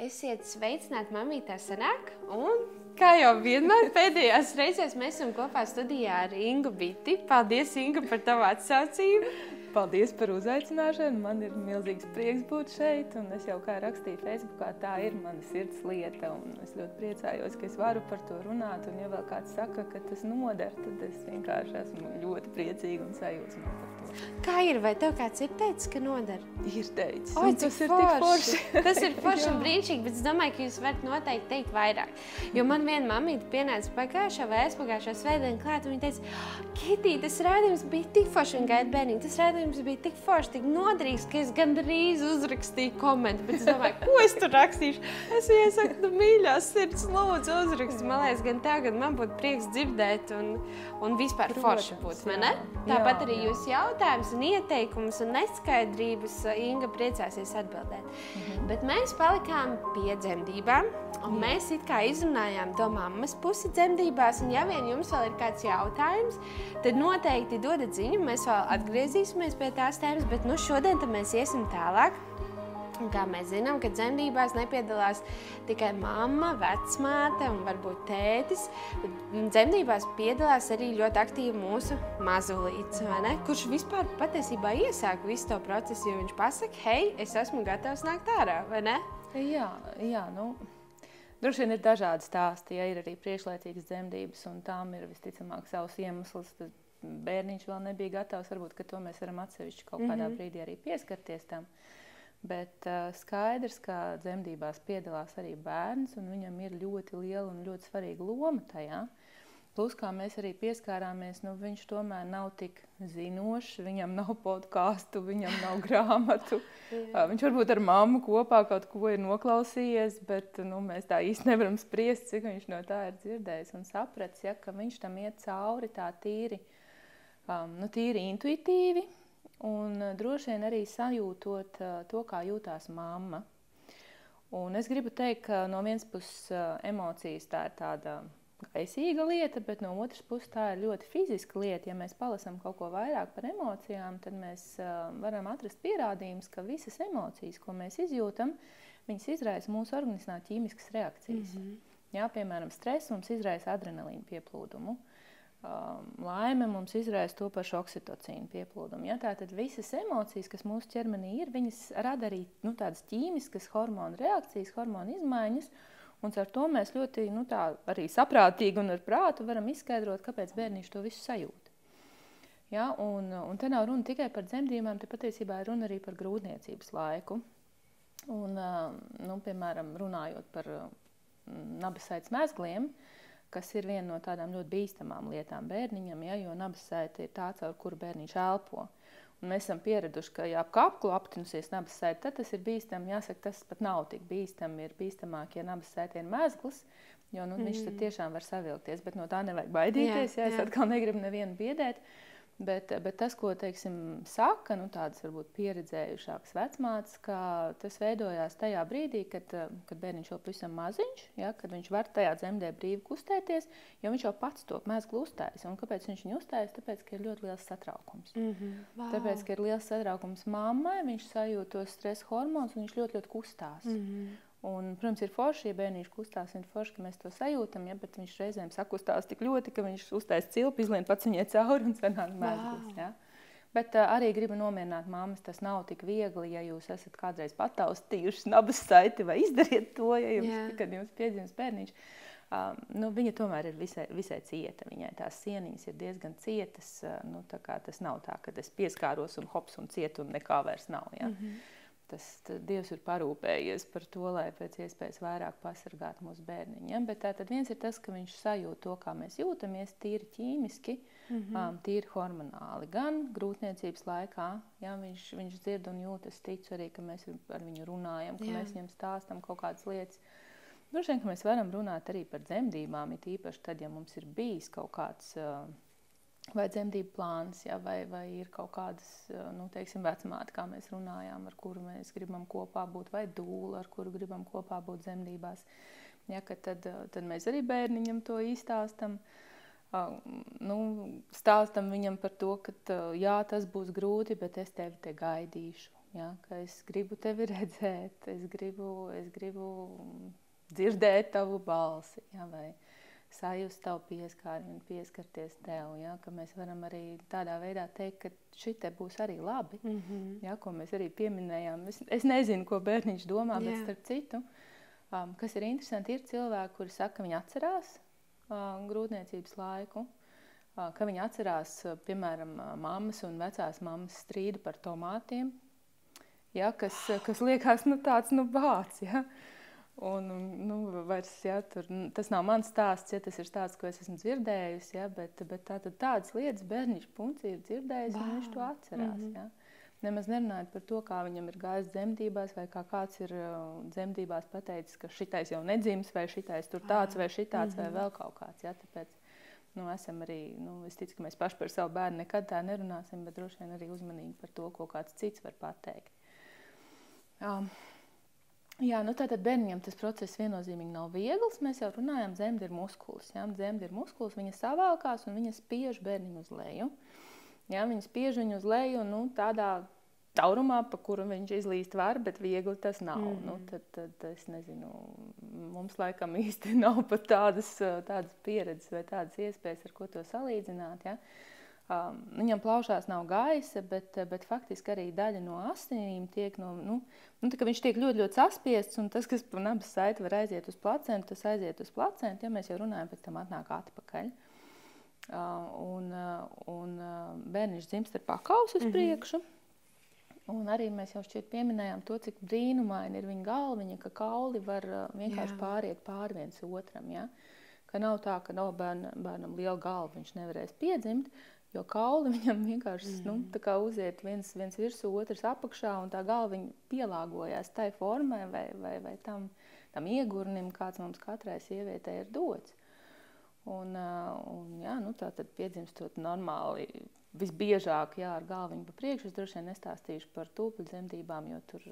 Esiet sveicināti, mamītā sanāk. Un, kā jau vienmēr pēdējās reizēs, mēs esam kopā studijā ar Ingu Biti. Paldies, Inga, par tavu atsaucību. Paldies par uzaicināšanu. Man ir milzīgs prieks būt šeit. Es jau kā rakstīju Facebookā, tā ir mana sirds lieta. Es ļoti priecājos, ka es varu par to runāt. Un, ja vēl kāds saka, ka tas noder, tad es vienkārši esmu ļoti priecīga un sajūsmā par to. Kā ir? Vai tev kāds ir teicis, ka noder? Ir teicis. Un tas cik ir tik forši. forši. Tas ir forši un brīnišķīgi, bet es domāju, ka jūs varat noteikti teikt vairāk. Jo man viena mamīte pienāca pagājušā vai aizpagājušā svētdienā klāt, un viņa teica, Kitī, tas rādījums bija tik forši un gaida bērniņu. Tas rādījums bija tik forši, tik noderīgs, ka es gandrīz uzrakstīju komentu. Bet es domāju, ko es tur rakstīšu? Es viņai saku, nu, mīļā sirds, lūdzu, uzraksti. Man liekas, gan tā, gan man būtu prieks dzirdēt un, un vispār forši Protams, būt, vai ne? jā. Tāpat Jā, arī jā. jūs jautājumus un ieteikumus un neskaidrības uh, Inga priecāsies atbildēt. Mhm. Bet mēs palikām pie dzemdībām, un mēs it kā izrunājām to mammas pusi dzemdībās. Un ja vien jums vēl ir kāds jautājums, tad noteikti dodat ziņu. Mēs vēl atgriezīsimies pie tās tēmas, bet nu šodien mēs iesim tālāk. Un Kā mēs zinām, ka dzemdībās nepiedalās tikai mamma, vecmāte un varbūt tētis. bet Dzemdībās piedalās arī ļoti aktīvi mūsu mazulīts, kurš vispār patiesībā iesāk visu to procesu, jo viņš pasaka, hei, es esmu gatavs nākt ārā, vai ne? Jā, jā nu, droši vien ir dažādi stāsti. Ja ir arī priekšlaicīgas dzemdības, un tām ir visticamāk savs iemesls. Tad bērniņš vēl nebija gatavs. Varbūt ka to mēs varam atsevišķi kaut kādā Mhm. brīdī arī pieskarties tam. Bet uh, skaidrs, ka dzemdībās piedalās arī bērns, un viņam ir ļoti liela un ļoti svarīga loma tajā. Plus, kā mēs arī pieskārāmies, nu, viņš tomēr nav tik zinošs, viņam nav podkāstu, viņam nav grāmatu. Viņš varbūt ar mammu kopā kaut ko ir noklausījies, bet nu, mēs tā īsti nevaram spriest, cik viņš no tā ir dzirdējis un sapratis, ja, ka viņš tam iet cauri tā tīri, um, nu, tīri intuitīvi un uh, droši vien arī sajūtot uh, to, kā jūtās mamma. Un es gribu teikt, ka no vienas puses uh, emocijas tā ir tāda gaisīga lieta, bet no otras puses tā ir ļoti fiziska lieta. Ja mēs palasām kaut ko vairāk par emocijām, tad mēs uh, varam atrast pierādījumus, ka visas emocijas, ko mēs izjūtam, viņas izraisa mūsu organismā ķīmiskas reakcijas. Mm -hmm. Jā, piemēram, stress mums izraisa adrenalīnu pieplūdumu. Um, laime mums izraisa to pašu oksitocīnu pieplūdumu. Ja? Tātad visas emocijas, kas mūsu ķermenī ir, viņas rada arī nu, tādas ķīmiskas hormonu reakcijas, hormonu izmaiņas. Un ar to mēs ļoti nu, tā, arī saprātīgi un ar prātu varam izskaidrot, kāpēc bērniņš to visu sajūt. Ja? Un, un te nav runa tikai par dzemdībām, te patiesībā ir runa arī par grūtniecības laiku. Un, ā, nu, piemēram, runājot par nabasaites mezgliem, kas ir viena no tādām ļoti bīstamām lietām bērniņam, ja, jo nabasaite ir tā, caur kuru bērniņš elpo. Un mēs esam pieraduši, ka, ja ap kaklu aptinusies nabasaite, tad tas ir bīstami. Jāsaka, tas pat nav tik bīstami. Ir bīstamāk, ja nabasaite ir mezgls, jo nu, mm. viņš tiešām var savilkties, bet no tā nevajag baidīties. Jā, Jā, ja, es jā. atkal negribu nevienu biedēt. Bet, bet tas, ko teiksim, saka, nu, tādas varbūt pieredzējušākas vecmātes, ka tas veidojās tajā brīdī, kad, kad bērniņš jau pavisam maziņš, ja, kad viņš var tajā dzemdē brīvi kustēties, jo viņš jau pats to mēslu uzstājas. Un kāpēc viņš viņu uzstājas? Tāpēc, ka ir ļoti liels satraukums. Mm -hmm. wow. Tāpēc, ka ir liels satraukums mammai, viņš sajūt tos stresa hormonus un viņš ļoti, ļoti kustās. mm -hmm. Un, protams, ir forši, ja bērniņš kustās, ir forši, ka mēs to sajūtam, ja, bet viņš reizēm sakustās tik ļoti, ka viņš uztais cilpu, izlien pats viņai cauri un sanāk mēsls. Ja. Bet uh, arī gribu nomierināt mammas, tas nav tik viegli, ja jūs esat kādreiz pataustījuši nabas saiti vai izdariet to, ja jums, Jā. kad jums piedzims bērniņš. Um, nu, viņa tomēr ir visai, visai cieta. Viņai tās sieniņas ir diezgan cietas. Uh, nu, tas nav tā, ka es pieskāros un hops un cietu un nekā vairs nav. Ja? Mm -hmm. Tas Dievs ir parūpējies par to, lai pēc iespējas vairāk pasargātu mūsu bērniņu. Ja? Bet tā tad viens ir tas, ka viņš sajūt to, kā mēs jūtamies, tīri ķīmiski, mm -hmm. um, tīri hormonāli. Gan grūtniecības laikā, ja viņš, viņš dzird un jūt, es ticu arī, ka mēs ar viņu runājam, ka. Jā. mēs viņam stāstam kaut kādas lietas. Droši vien, ka mēs varam runāt arī par dzemdībām, it īpaši tad, ja mums ir bijis kaut kāds uh, vai dzemdību plāns, ja, vai, vai ir kaut kādas, uh, nu, teiksim, vecmāte, kā mēs runājām, ar kuru mēs gribam kopā būt, vai dūla, ar kuru gribam kopā būt dzemdībās. Ja, tad, uh, tad mēs arī bērniņam to izstāstam. Uh, nu, stāstam viņam par to, ka uh, jā, tas būs grūti, bet es tevi te gaidīšu. Ja, es gribu tevi redzēt, es gribu, es gribu dzirdēt tavu balsi. Ja, vai, sajust tavu pieskāri un pieskarties tev. Ja, mēs varam arī tādā veidā teikt, ka šī te būs arī labi. Mm -hmm. ja, ko mēs arī pieminējām. Es, es nezinu, ko bērniņš domā, Jā. bet starp citu, um, kas ir interesanti, ir cilvēki, kuri saka, ka viņi atcerās uh, grūtniecības laiku ka viņi atcerās, piemēram, mammas un vecās mammas strīdu par tomātiem, ja, kas, kas liekas nu, tāds nu, bāts. Ja. Un, nu, vairs, ja, tur, tas nav mans stāsts, ja tas ir stāsts, ko es esmu dzirdējusi. Ja, bet, bet tā, tādas lietas bērniņš punci ir dzirdējis, wow. un viņš to atcerās. Mm -hmm. ja. Nemaz nerunājot par to, kā viņam ir gājis dzemdībās, vai kā kāds ir uh, dzemdībās pateicis, ka šitais jau nedzims, vai šitais tur tāds, vai šitāds, mm -hmm. vai vēl kaut kāds. Ja, tāpēc, nu, esam arī, nu, es ticu, ka mēs paši par savu bērnu nekad tā nerunāsim, bet droši vien arī uzmanīgi par to, ko kāds cits var pateikt. Um, jā, nu tātad bērniem tas process viennozīmīgi nav viegls. Mēs jau runājam, zemde ir muskulis. Jā, zemde ir muskulis, viņa savākās un viņa spiež bērniņu uz leju. Jā, viņa spiež viņu uz leju nu, tādā taurumā, pa kuru viņš izlīst var, bet viegli tas nav. Mm nu, tad, tad es nezinu, mums laikam īsti nav pat tādas, tādas pieredzes vai tādas iespējas, ar ko to salīdzināt. Ja? Um, viņam plaušās nav gaisa, bet, bet faktiski arī daļa no asinīm tiek no, nu, nu, viņš tiek ļoti, ļoti saspiests, un tas, kas pa nabas saiti var aiziet uz placentu, tas aiziet uz placentu, ja mēs jau runājam, pēc tam atnāk atpakaļ. Uh, un, uh, un uh, bērniņš dzimst ar pakausu uz mm -hmm. priekšu. Un arī mēs jau šķiet pieminējām to, cik brīnumaini ir viņa galviņa, ka kauli var uh, vienkārši Jā. pāriet pāri viens otram. Ja? Ka nav tā, ka no bērna, bērnam liela galva viņš nevarēs piedzimt, jo kauli viņam vienkārši mm. nu, uziet viens, viens virsū, otrs apakšā, un tā galva pielāgojās tai formai vai, vai, vai tam, tam iegurnim, kāds mums katrai sievietei ir dots. Un, uh, un, jā, nu, tā tad piedzimstot normāli visbiežāk jā, ar galviņu pa priekšu. Es droši vien nestāstīšu par tūpļu dzemdībām, jo tur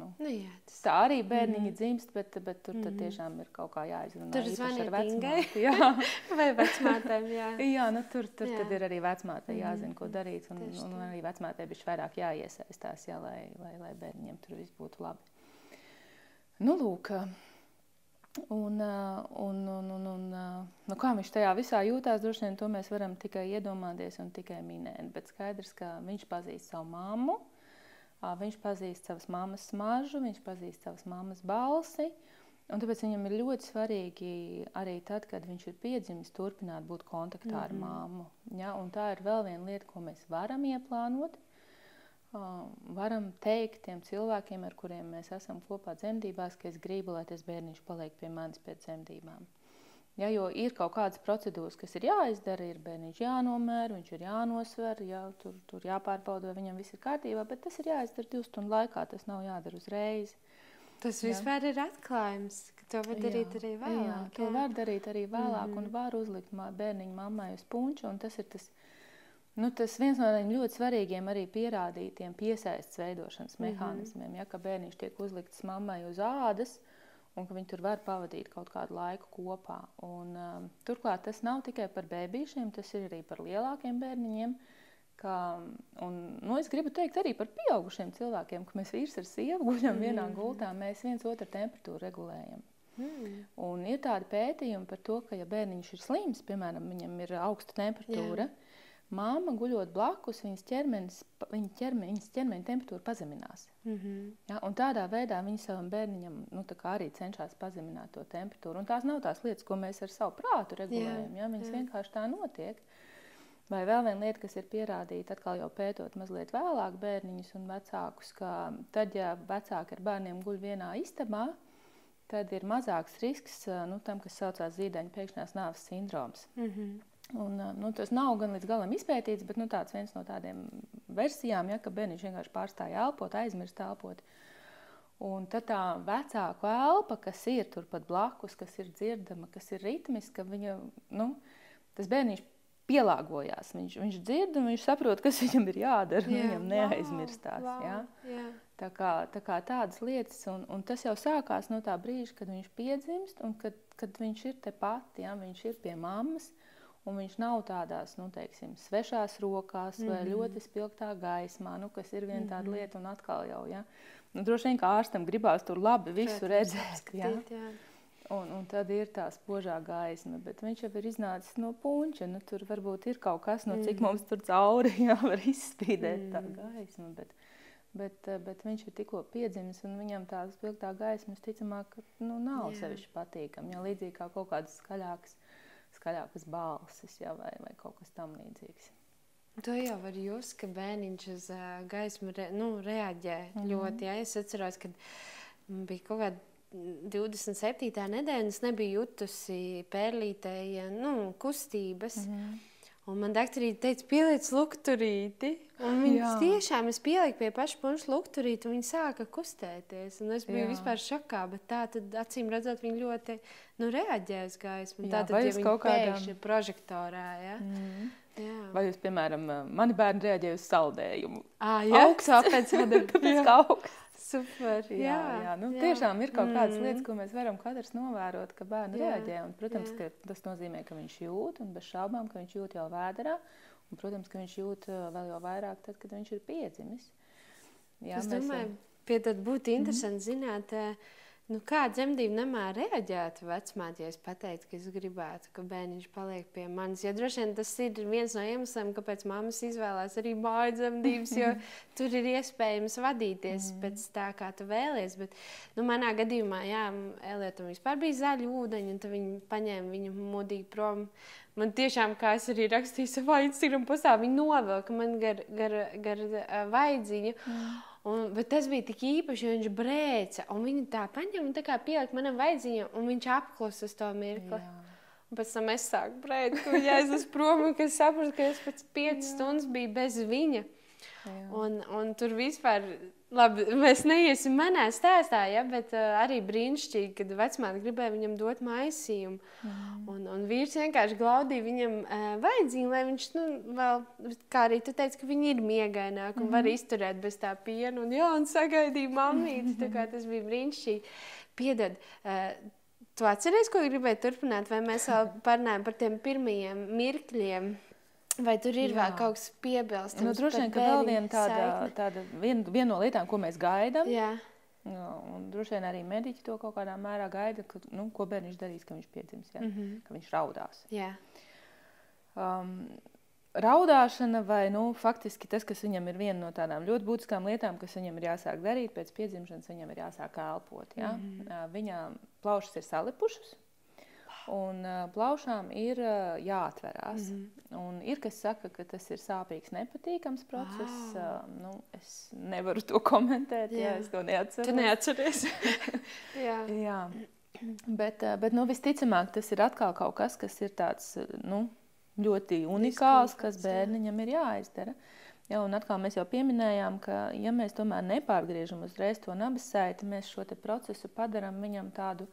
nu, nu, jā, tas... tā arī bērniņi mm. dzimst, bet, bet tur mm tiešām ir kaut kā jāizrunā. Tur zvaniet vecmātei. Jā. Vai vecmātēm, jā. jā, nu tur, tur jā. tad ir arī vecmātei jāzina, ko darīt, un, Tieši un, un arī vecmātei bišķi vairāk jāiesaistās, jā, lai, lai, lai bērniņiem tur viss būtu labi. Nu, lūk, Un, un, un, un, un, nu, kā viņš tajā visā jūtās, droši vien to mēs varam tikai iedomāties un tikai minēt. Bet skaidrs, ka viņš pazīst savu mammu, viņš pazīst savas mammas smaržu, viņš pazīst savas mammas balsi. Un tāpēc viņam ir ļoti svarīgi arī tad, kad viņš ir piedzimis, turpināt būt kontaktā mm -hmm. ar mhm. māmu. Ja? Un tā ir vēl viena lieta, ko mēs varam ieplānot varam teikt tiem cilvēkiem, ar kuriem mēs esam kopā dzemdībās, ka es gribu, lai tas bērniņš paliek pie manis pēc dzemdībām. Ja, jo ir kaut kādas procedūras, kas ir jāizdara, ir bērniņš jānomēr, viņš ir jānosver, jā, tur, tur jāpārbauda, vai viņam viss ir kārtībā, bet tas ir jāizdara divu stundu laikā, tas nav jādara uzreiz. Tas jā. vispār ir atklājums, ka to var darīt jā, arī vēlāk. Jā, to jā. var darīt arī vēlāk mm un var uzlikt bērniņu mammai uz punču, un tas ir tas Nu, tas viens no tādiem ļoti svarīgiem arī pierādītiem piesaistes veidošanas mm -hmm. mehānismiem, ja, ka bērniņš tiek uzlikts mammai uz ādas un ka viņi tur var pavadīt kaut kādu laiku kopā. Un, um, turklāt tas nav tikai par bērniem, tas ir arī par lielākiem bērniņiem. Ka, un, nu, es gribu teikt arī par pieaugušiem cilvēkiem, ka mēs vīrs ar sievu guļam mm vienā gultā, mēs viens otru temperatūru regulējam. Mm. Un ir tādi pētījumi par to, ka, ja bērniņš ir slims, piemēram, viņam ir augsta temperatūra, Jā Māma guļot blakus, viņas ķermenis, viņa ķermeņa, viņas ķermeņa temperatūra pazeminās. Mm -hmm. ja, tādā veidā viņa savam bērniņam nu, arī cenšas pazemināt to temperatūru. Un tās nav tās lietas, ko mēs ar savu prātu regulējam. Ja, viņas jā. vienkārši tā notiek. Vai vēl viena lieta, kas ir pierādīta, atkal jau pētot mazliet vēlāk bērniņus un vecākus, ka tad, ja vecāki ar bērniem guļ vienā istabā, tad ir mazāks risks nu, tam, kas saucās zīdaiņa pēkšņās nāves sindroms. Mm -hmm. Un, nu, tas nav gan līdz galam izpētīts, bet nu, tāds viens no tādiem versijām, ja, ka bērniņš vienkārši pārstāja elpot, aizmirst elpot. Un tad tā vecāku elpa, kas ir turpat blakus, kas ir dzirdama, kas ir ritmiska, viņa, nu, tas bērniņš pielāgojās. Viņš, viņš dzird un viņš saprot, kas viņam ir jādara. Jā, viņam neaizmirstās. Wow, ja? jā. Tā, kā, tā kā tādas lietas, un, un tas jau sākās no tā brīža, kad viņš piedzimst un kad, kad viņš ir tepat, ja? viņš ir pie mammas. Un viņš nav tādās, nu, teiksim, svešās rokās mm -hmm. vai mhm. ļoti spilgtā gaismā, nu, kas ir viena tāda -hmm. lieta un atkal jau, ja. Nu, droši vien, kā ārstam gribās tur labi visu redzēt, skatīt, ja. jā. Un, un tad ir tā spožā gaisma, bet viņš jau ir iznācis no puņa. Nu, tur varbūt ir kaut kas, no cik mm. mums tur cauri jāvar izspīdēt mm. tā gaisma. Bet, bet, bet viņš ir tikko piedzimis, un viņam tā spilgtā gaisma, ticamāk, nu, nav Jā. sevišķi patīkama. Ja līdzīgi kā kaut kādas skaļākas skaļākas balsis ja, vai, vai kaut kas tamlīdzīgs. To jau var just, ka bērniņš uz uh, gaismu re, nu, reaģē mm -hmm. ļoti. Ja? Es atceros, ka bija kaut kāda 27. nedēļa, es nebiju jutusi pērlītēja nu, kustības. Mm -hmm. Un man doktorīte teica, pieliec lukturīti. Un viņš tiešām es pieliku pie paša punša lukturīti, un viņi sāka kustēties. Un es biju Jā. vispār šokā, bet tā tad acīm redzot, viņi ļoti nu, reaģē uz gaismu. Tā tad, ja kaut kādām... pēkšņi prožektorā, ja? mm. Jā. Vai jūs, piemēram, mani bērni reaģēja uz saldējumu? Ah, jā, augsts, tāpēc ka augsts. Super, jā, jā, jā. Nu, jā. Tiešām ir kaut kādas mm. lietas, ko mēs varam katrs novērot, ka bērni jā. reaģē. Un, protams, jā. ka tas nozīmē, ka viņš jūt, un bez šaubām, ka viņš jūt jau vēderā. Un, protams, ka viņš jūt uh, vēl jau vairāk tad, kad viņš ir piedzimis. Jā, es domāju, pie tad būtu interesanti mm. zināt, uh, Nu, kā dzemdību namā reaģētu vecmāte, ja es pateiktu, ka es gribētu, ka bērniņš paliek pie manis? Jo droši vien tas ir viens no iemesliem, kāpēc mammas izvēlās arī māju dzemdības, jo tur ir iespējams vadīties mm. pēc tā, kā tu vēlies. Bet, nu, manā gadījumā, jā, Elietam vispār bija zaļi ūdeņi, un viņi paņēma viņu mudīgi prom. Man tiešām, kā es arī rakstīju savā Instagram postā, viņi novelka man gar, gar, gar, gar vaidziņu. Mm. Un, bet tas bija tik īpaši, jo viņš brēca. Viņa tā paņēma un tā kā pielika manam vaidziņam, un viņš apklusa uz to mirkli. Jā. Un pēc tam es sāku brēt, ka viņa aizlis prom, un es sapratu, ka es pēc piecas stundas biju bez viņa. Jā. Un, un tur vispār Labi, mēs neiesim manā stāstā, ja, bet uh, arī brīnišķīgi, kad vecmāte gribēja viņam dot maisījumu. Mm. Un, un vīrs vienkārši glaudīja viņam uh, vajadzību, lai viņš, nu, vēl, kā arī tu teici, ka viņi ir miegaināki un mm. var izturēt bez tā piena. Un, jā, un sagaidīja mammīti, tā kā tas bija brīnišķīgi. Piedod, uh, tu atceries, ko gribēji turpināt, vai mēs vēl parunājam par tiem pirmajiem mirkļiem? Vai tur ir Jā. vēl kaut kas piebilstams? Nu, droši vien, ka vēl viena tāda, tāda vien, viena no lietām, ko mēs gaidām. Nu, un droši vien arī mediķi to kaut kādā mērā gaida, ka, nu, ko bērniņš darīs, kad viņš piedzims, ja? mm -hmm. ka viņš raudās. Jā. Um, raudāšana, vai nu, faktiski tas, kas viņam ir viena no tādām ļoti būtiskām lietām, kas viņam ir jāsāk darīt pēc piedzimšanas, viņam ir jāsāk elpot. Ja? Mm -hmm. Viņa plaušas ir salipušas, Un plaušām ir jāatverās. Mm -hmm. Un ir kas saka, ka tas ir sāpīgs, nepatīkams process. Wow. Nu, es nevaru to komentēt, ja es to neatceros. Tu neatceries. jā. jā. Bet, bet nu, visticamāk, tas ir atkal kaut kas, kas ir tāds nu, ļoti unikāls, kas bērniņam ir jāizdara. Ja, un atkal mēs jau pieminējām, ka, ja mēs tomēr nepārgriežam uzreiz to nabas saiti, mēs šo procesu padarām viņam tādu uh,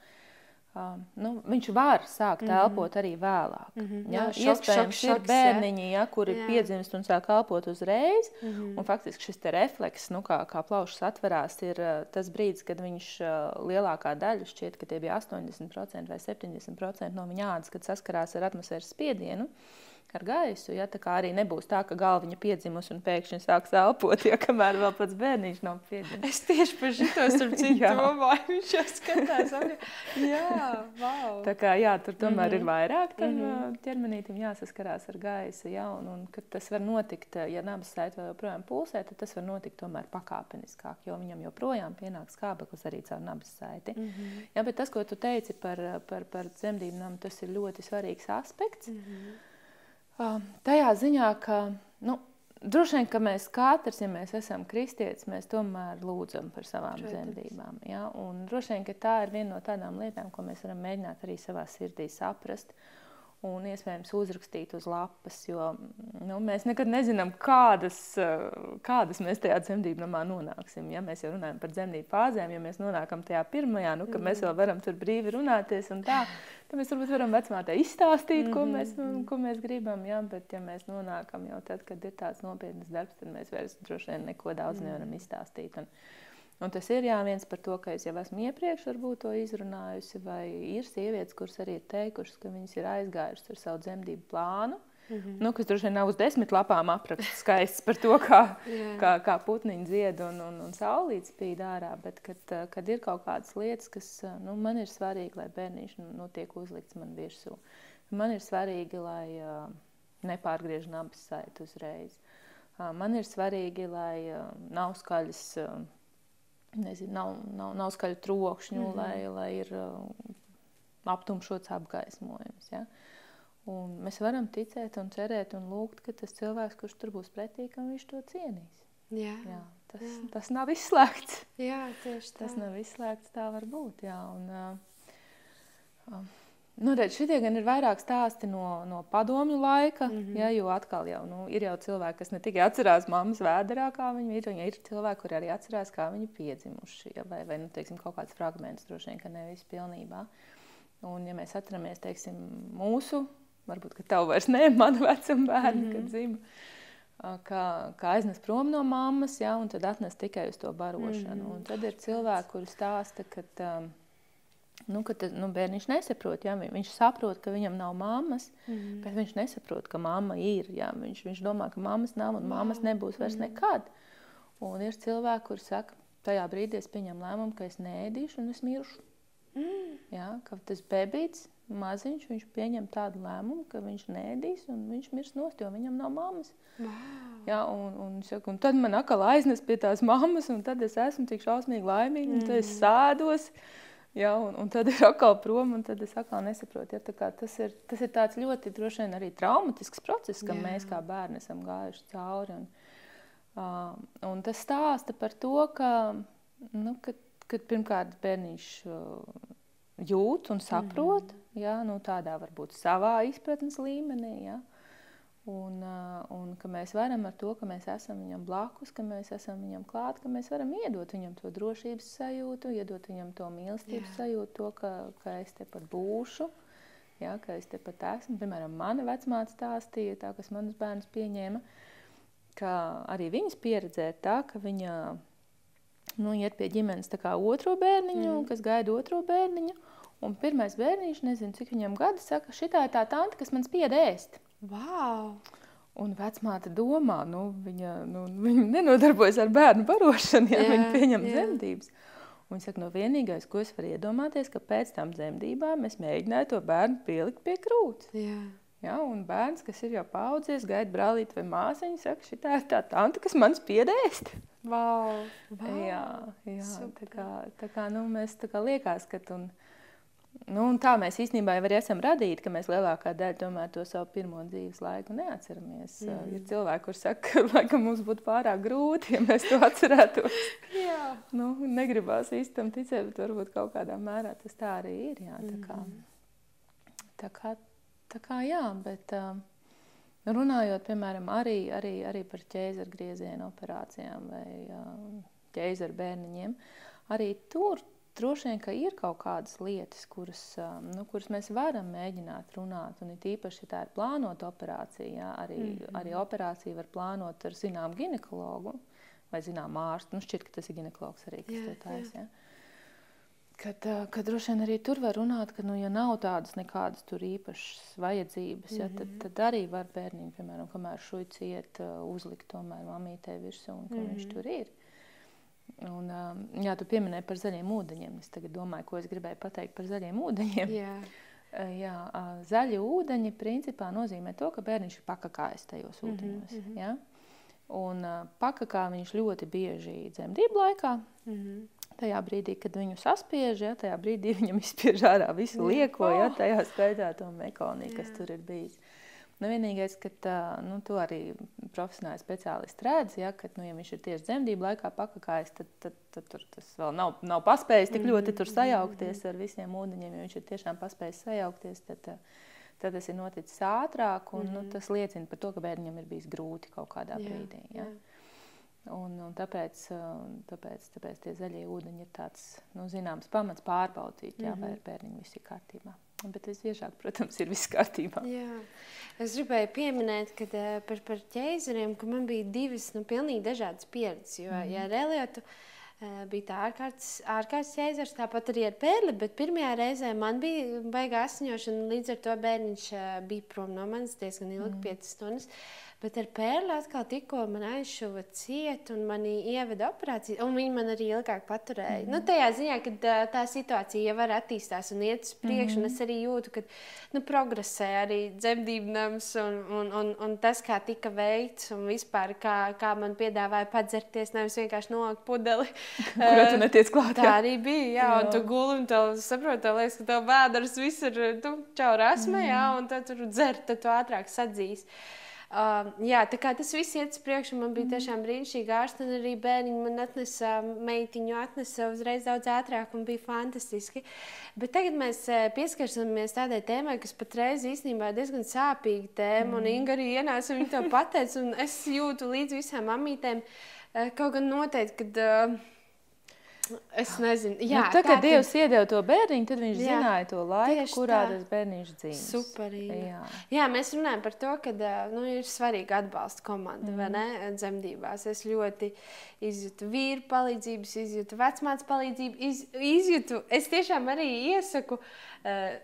Uh, nu, viņš var sākt mm -hmm. elpot arī vēlāk. Mm -hmm. ja? Jā, Iespējams, šok, ir bērniņi, ja, kuri jā. piedzimst un sāk elpot uzreiz. Mm -hmm. Un faktiski šis refleks, nu, kā, kā plaušas atverās, ir uh, tas brīdis, kad viņš uh, lielākā daļa, šķiet, ka tie bija 80% vai 70% no viņa ādas, kad saskarās ar atmosfēras spiedienu. Uh, ar gaisu. Ja? Tā kā arī nebūs tā, ka galviņa piedzimusi un pēkšņi sāks elpot, ja kamēr vēl pats bērniņš nav piedzimis. Es tieši par šito starp citu domāju, viņš jau skatās. jā, wow. Tā kā jā, tur tomēr mm -hmm. ir mhm. vairāk tam mm -hmm. ķermenītim jāsaskarās ar gaisu. Ja? Un, un kad tas var notikt, ja nabas saita vēl joprojām pulsē, tad tas var notikt tomēr pakāpeniskāk, jo viņam joprojām pienāk skābeklis arī caur nabas saiti. Mm -hmm. ja, bet tas, ko tu teici par, par, par dzemdību namu, tas ir ļoti svarīgs aspekts. Mm -hmm Tajā ziņā, ka nu, droši vien, ka mēs katrs, ja mēs esam kristieši, mēs tomēr lūdzam par savām Protams. dzemdībām. Ja? Un droši vien, ka tā ir viena no tādām lietām, ko mēs varam mēģināt arī savā sirdī saprast. Uh, un iespējams uzrakstīt uz lapas, jo nu, mēs nekad nezinām, kādas, kādas mēs tajā dzemdību namā nonāksim. Ja mēs jau runājam par dzemdību fāzēm, ja mēs nonākam tajā pirmajā, nu, ka mēs vēl varam tur brīvi runāties un tā, tad mēs varbūt varam vecmātei izstāstīt, ko mēs, ko mēs gribam, ja? bet ja mēs nonākam jau tad, kad ir tāds nopietnas darbs, tad mēs vairs droši vien neko daudz nevaram izstāstīt. Un, Un tas ir jā, viens par to, ka es jau esmu iepriekš to izrunājusi, vai ir sievietes, kuras arī ir teikušas, ka viņas ir aizgājušas ar savu dzemdību plānu. Mm -hmm. nu, kas droši vien nav uz desmit lapām apraksts skaists par to, kā, yeah. kā, kā putniņi dzied un, un, un saulītes spīd ārā. Bet, kad, kad ir kaut kādas lietas, kas nu, man ir svarīgi, lai bērniņš nu, tiek uzlikts man virsū. Man ir svarīgi, lai uh, nepārgriež nabas saiti uzreiz. Uh, man ir svarīgi, lai uh, nav skaļas. Uh, nezinu, nav, nav, nav skaļu trokšņu, mm -hmm. lai, lai ir uh, aptumšots apgaismojums. Ja? Un mēs varam ticēt un cerēt un lūgt, ka tas cilvēks, kurš tur būs pretī, viņš to cienīs. Jā, jā, tas, jā. tas nav izslēgts. Jā, tieši tā. Tas nav izslēgts, tā var būt. Jā, un, uh, uh, Nu, redz, šitie gan ir vairāk stāsti no, no padomju laika, mm -hmm. ja, jo atkal jau, nu, ir jau cilvēki, kas ne tikai atcerās mammas vēderā, kā viņi ir, un ir cilvēki, kuri arī atcerās, kā viņi piedzimuši, ja, vai, vai nu, teiksim, kaut kāds fragments, droši vien, ka nevis pilnībā. Un, ja mēs atceramies, teiksim, mūsu, varbūt, ka tev vairs ne, mana vecuma bērni, mm -hmm. kad dzima, kā, kā aiznes prom no mammas, ja, un tad atnes tikai uz to barošanu. Mm -hmm. Un tad ir cilvēki, kuri stāsta, ka... Um, Nu, tad, nu, bērniņš nesaprot, ja? viņš saprot, ka viņam nav mammas, mm. bet viņš nesaprot, ka mamma ir. Ja? Viņš, viņš domā, ka mammas nav un mammas nebūs vairs mm. nekad. Un ir cilvēki, kuriem saka, tajā brīdī es pieņemu lēmumu, ka es nēdīšu un es miršu. Mm. Ja? Ka tas bebīts, maziņš, viņš pieņem tādu lēmumu, ka viņš nēdīs un viņš mirs nost, jo viņam nav mammas. Wow. Ja, un, un, saka, un tad man atkal aiznes pie tās mammas, un tad es esmu tik šausmīgi laimīga, un tad es mm. Ja, un, un tad ir atkal prom, un tad es atkal nesaprotu. Ja, tas, ir, tas ir tāds ļoti droši vien arī traumatisks process, kam Jā. mēs kā bērni esam gājuši cauri. Un, uh, un tas stāsta par to, ka, nu, kad, kad pirmkārt bērniņš uh, jūt un saprot, mm ja, nu, tādā varbūt savā izpratnes līmenī. Ja, uh, Un, uh, un ka mēs varam ar to, ka mēs esam viņam blakus, ka mēs esam viņam klāt, ka mēs varam iedot viņam to drošības sajūtu, iedot viņam to mīlestības Jā. sajūtu, to, ka, ka es te pat būšu, ja, ka es te pat esmu. Piemēram, mana vecmāte stāstīja, tā, kas manas bērnus pieņēma, ka arī viņas pieredzē tā, ka viņa nu, iet pie ģimenes otro bērniņu, mm. kas gaida otro bērniņu, un pirmais bērniņš, nezinu, cik viņam gadi, saka, šitā ir tā tante, kas man spied ēst. Wow! Un vecmāte domā, nu, viņa, nu, viņa nenodarbojas ar bērnu barošanu, ja jā, viņa pieņem jā. dzemdības. Un viņa saka, no vienīgais, ko es varu iedomāties, ka pēc tam dzemdībām es mēģināju to bērnu pielikt pie krūts. Jā. Ja, un bērns, kas ir jau paudzies, gaida brālīti vai māsiņu, saka, šī ir tā tante, kas man spiedēst. Wow, wow. Jā, jā Super. tā kā, tā kā nu, mēs tā kā liekas, ka un, Nu, tā mēs īstenībā jau esam radīti, ka mēs lielākā daļa to savu pirmo dzīves laiku neatceramies. Mm. Ir cilvēki, kuriem saka, ka laikam, mums būtu pārāk grūti, ja mēs to atcerētos. jā, nu, negribās īstenībā ticēt, bet varbūt kaut kādā mērā tas tā arī ir. Jā, tā, kā, mm. tā, kā, tā kā jā, bet uh, runājot piemēram arī, arī, arī par ķēzaru griezienu operācijām vai ķēzaru bērniņiem, arī tur droši vien, ka ir kaut kādas lietas, kuras, um, nu, kuras mēs varam mēģināt runāt. Un it īpaši, ja tā ir plānota operācija, jā, arī, mm -hmm. arī operāciju var plānot ar zinām ginekologu vai zinām ārstu. Nu, šķiet, ka tas ir ginekologs arī, kas jā, to taisa. Kad, uh, kad droši vien arī tur var runāt, ka, nu, ja nav tādas nekādas tur īpašas vajadzības, ja, tad, mhm. tad arī var bērniņu, piemēram, kamēr šuici iet, uh, uzlikt tomēr mamītē virsū un ka mm -hmm. viņš mhm. tur ir. Un, um, jā, tu pieminēji par zaļiem ūdeņiem. Es domāju, ko es gribēju pateikt par zaļiem ūdeņiem. Jā. Uh, jā, zaļi ūdeņi principā nozīmē to, ka bērniņš ir pakakājis tajos mhm, ūdeņos. Mm -hmm. ja? Un pakakā viņš ļoti bieži dzemdību laikā. Mm -hmm. Tajā brīdī, kad viņu saspiež, ja, tajā brīdī viņam izspiež ārā visu lieko, ja, tajā skaitā to mekoniju, kas tur ir bijis. Nu, vienīgais, ka tā, nu, to arī profesionāli speciālisti redz, ja, ka, nu, ja viņš ir tieši dzemdību laikā pakakājis, tad, tad, tad, tad tas vēl nav, nav paspējis tik ļoti tur sajaukties ar visiem ūdeņiem. Ja viņš ir tiešām paspējis sajaukties, tad, tad tas ir noticis ātrāk, un nu, tas liecina par to, ka bērnam ir bijis grūti kaut kādā brīdī. Ja. Un, un tāpēc, tāpēc, tāpēc tie zaļie ūdeņi ir tāds nu, zināms pamats pārbaudīt, ja, vai ar bērniņu viss ir kārtībā. Bet visbiežāk, protams, ir viss kārtībā. Jā. Es gribēju pieminēt, ka uh, par, par ķēzariem, ka man bija divas nu, pilnīgi dažādas pieredzes. Jo, mm ja Reliotu, bija tā ārkārtas, ārkārtas ķēzars, tāpat arī ar pērli, bet pirmajā reizē man bija baigā asiņošana, līdz ar to bērniņš bija prom no manis diezgan ilgi, mm. 5 stundas. Bet ar pērli atkal tikko man aizšuva ciet un mani ieveda operāciju, un viņi man arī ilgāk paturēja. Mm -hmm. nu, tajā ziņā, ka tā, situācija jau var attīstās un iet uz priekšu, mm -hmm. un es arī jūtu, ka nu, progresē arī dzemdību nams un, un, un, un tas, kā tika veikts un vispār kā, kā man piedāvāja padzerties, nevis vienkārši nolikt pudeli. Kurā tu netiec klāt? Tā arī bija, jā, jā. un tu guli un tev saproti, tev liekas, ka tev vēders viss ir, tu čau rasmē, mm -hmm. jā, un tad tur dzer, tad tu ātrāk sadzīs. Uh, jā, tā kā tas viss iet uz priekšu, man bija tiešām brīnišķīgi ārsti, arī bērniņi man atnesa, meitiņu atnesa uzreiz daudz ātrāk, un bija fantastiski. Bet tagad mēs pieskarsimies tādai tēmai, kas patreiz īstenībā ir diezgan sāpīga tēma, mm. un Inga arī ienāca un viņa to pateica, un es jūtu līdz visām mamītēm, kaut gan noteikti, kad... Uh, Es nezinu, jā, nu, tā, kad Dievs kad... iedeva to bērniņu, tad viņš jā, zināja to laiku, kurā tā. tas bērniņš dzīvo. Superīgi. Jā. jā, mēs runājam par to, ka nu, ir svarīgi atbalsta komanda mm. ne, dzemdībās. Es ļoti izjūtu vīru palīdzības, izjūtu vecmātes palīdzību, iz, izjūtu. Es tiešām arī iesaku. Uh,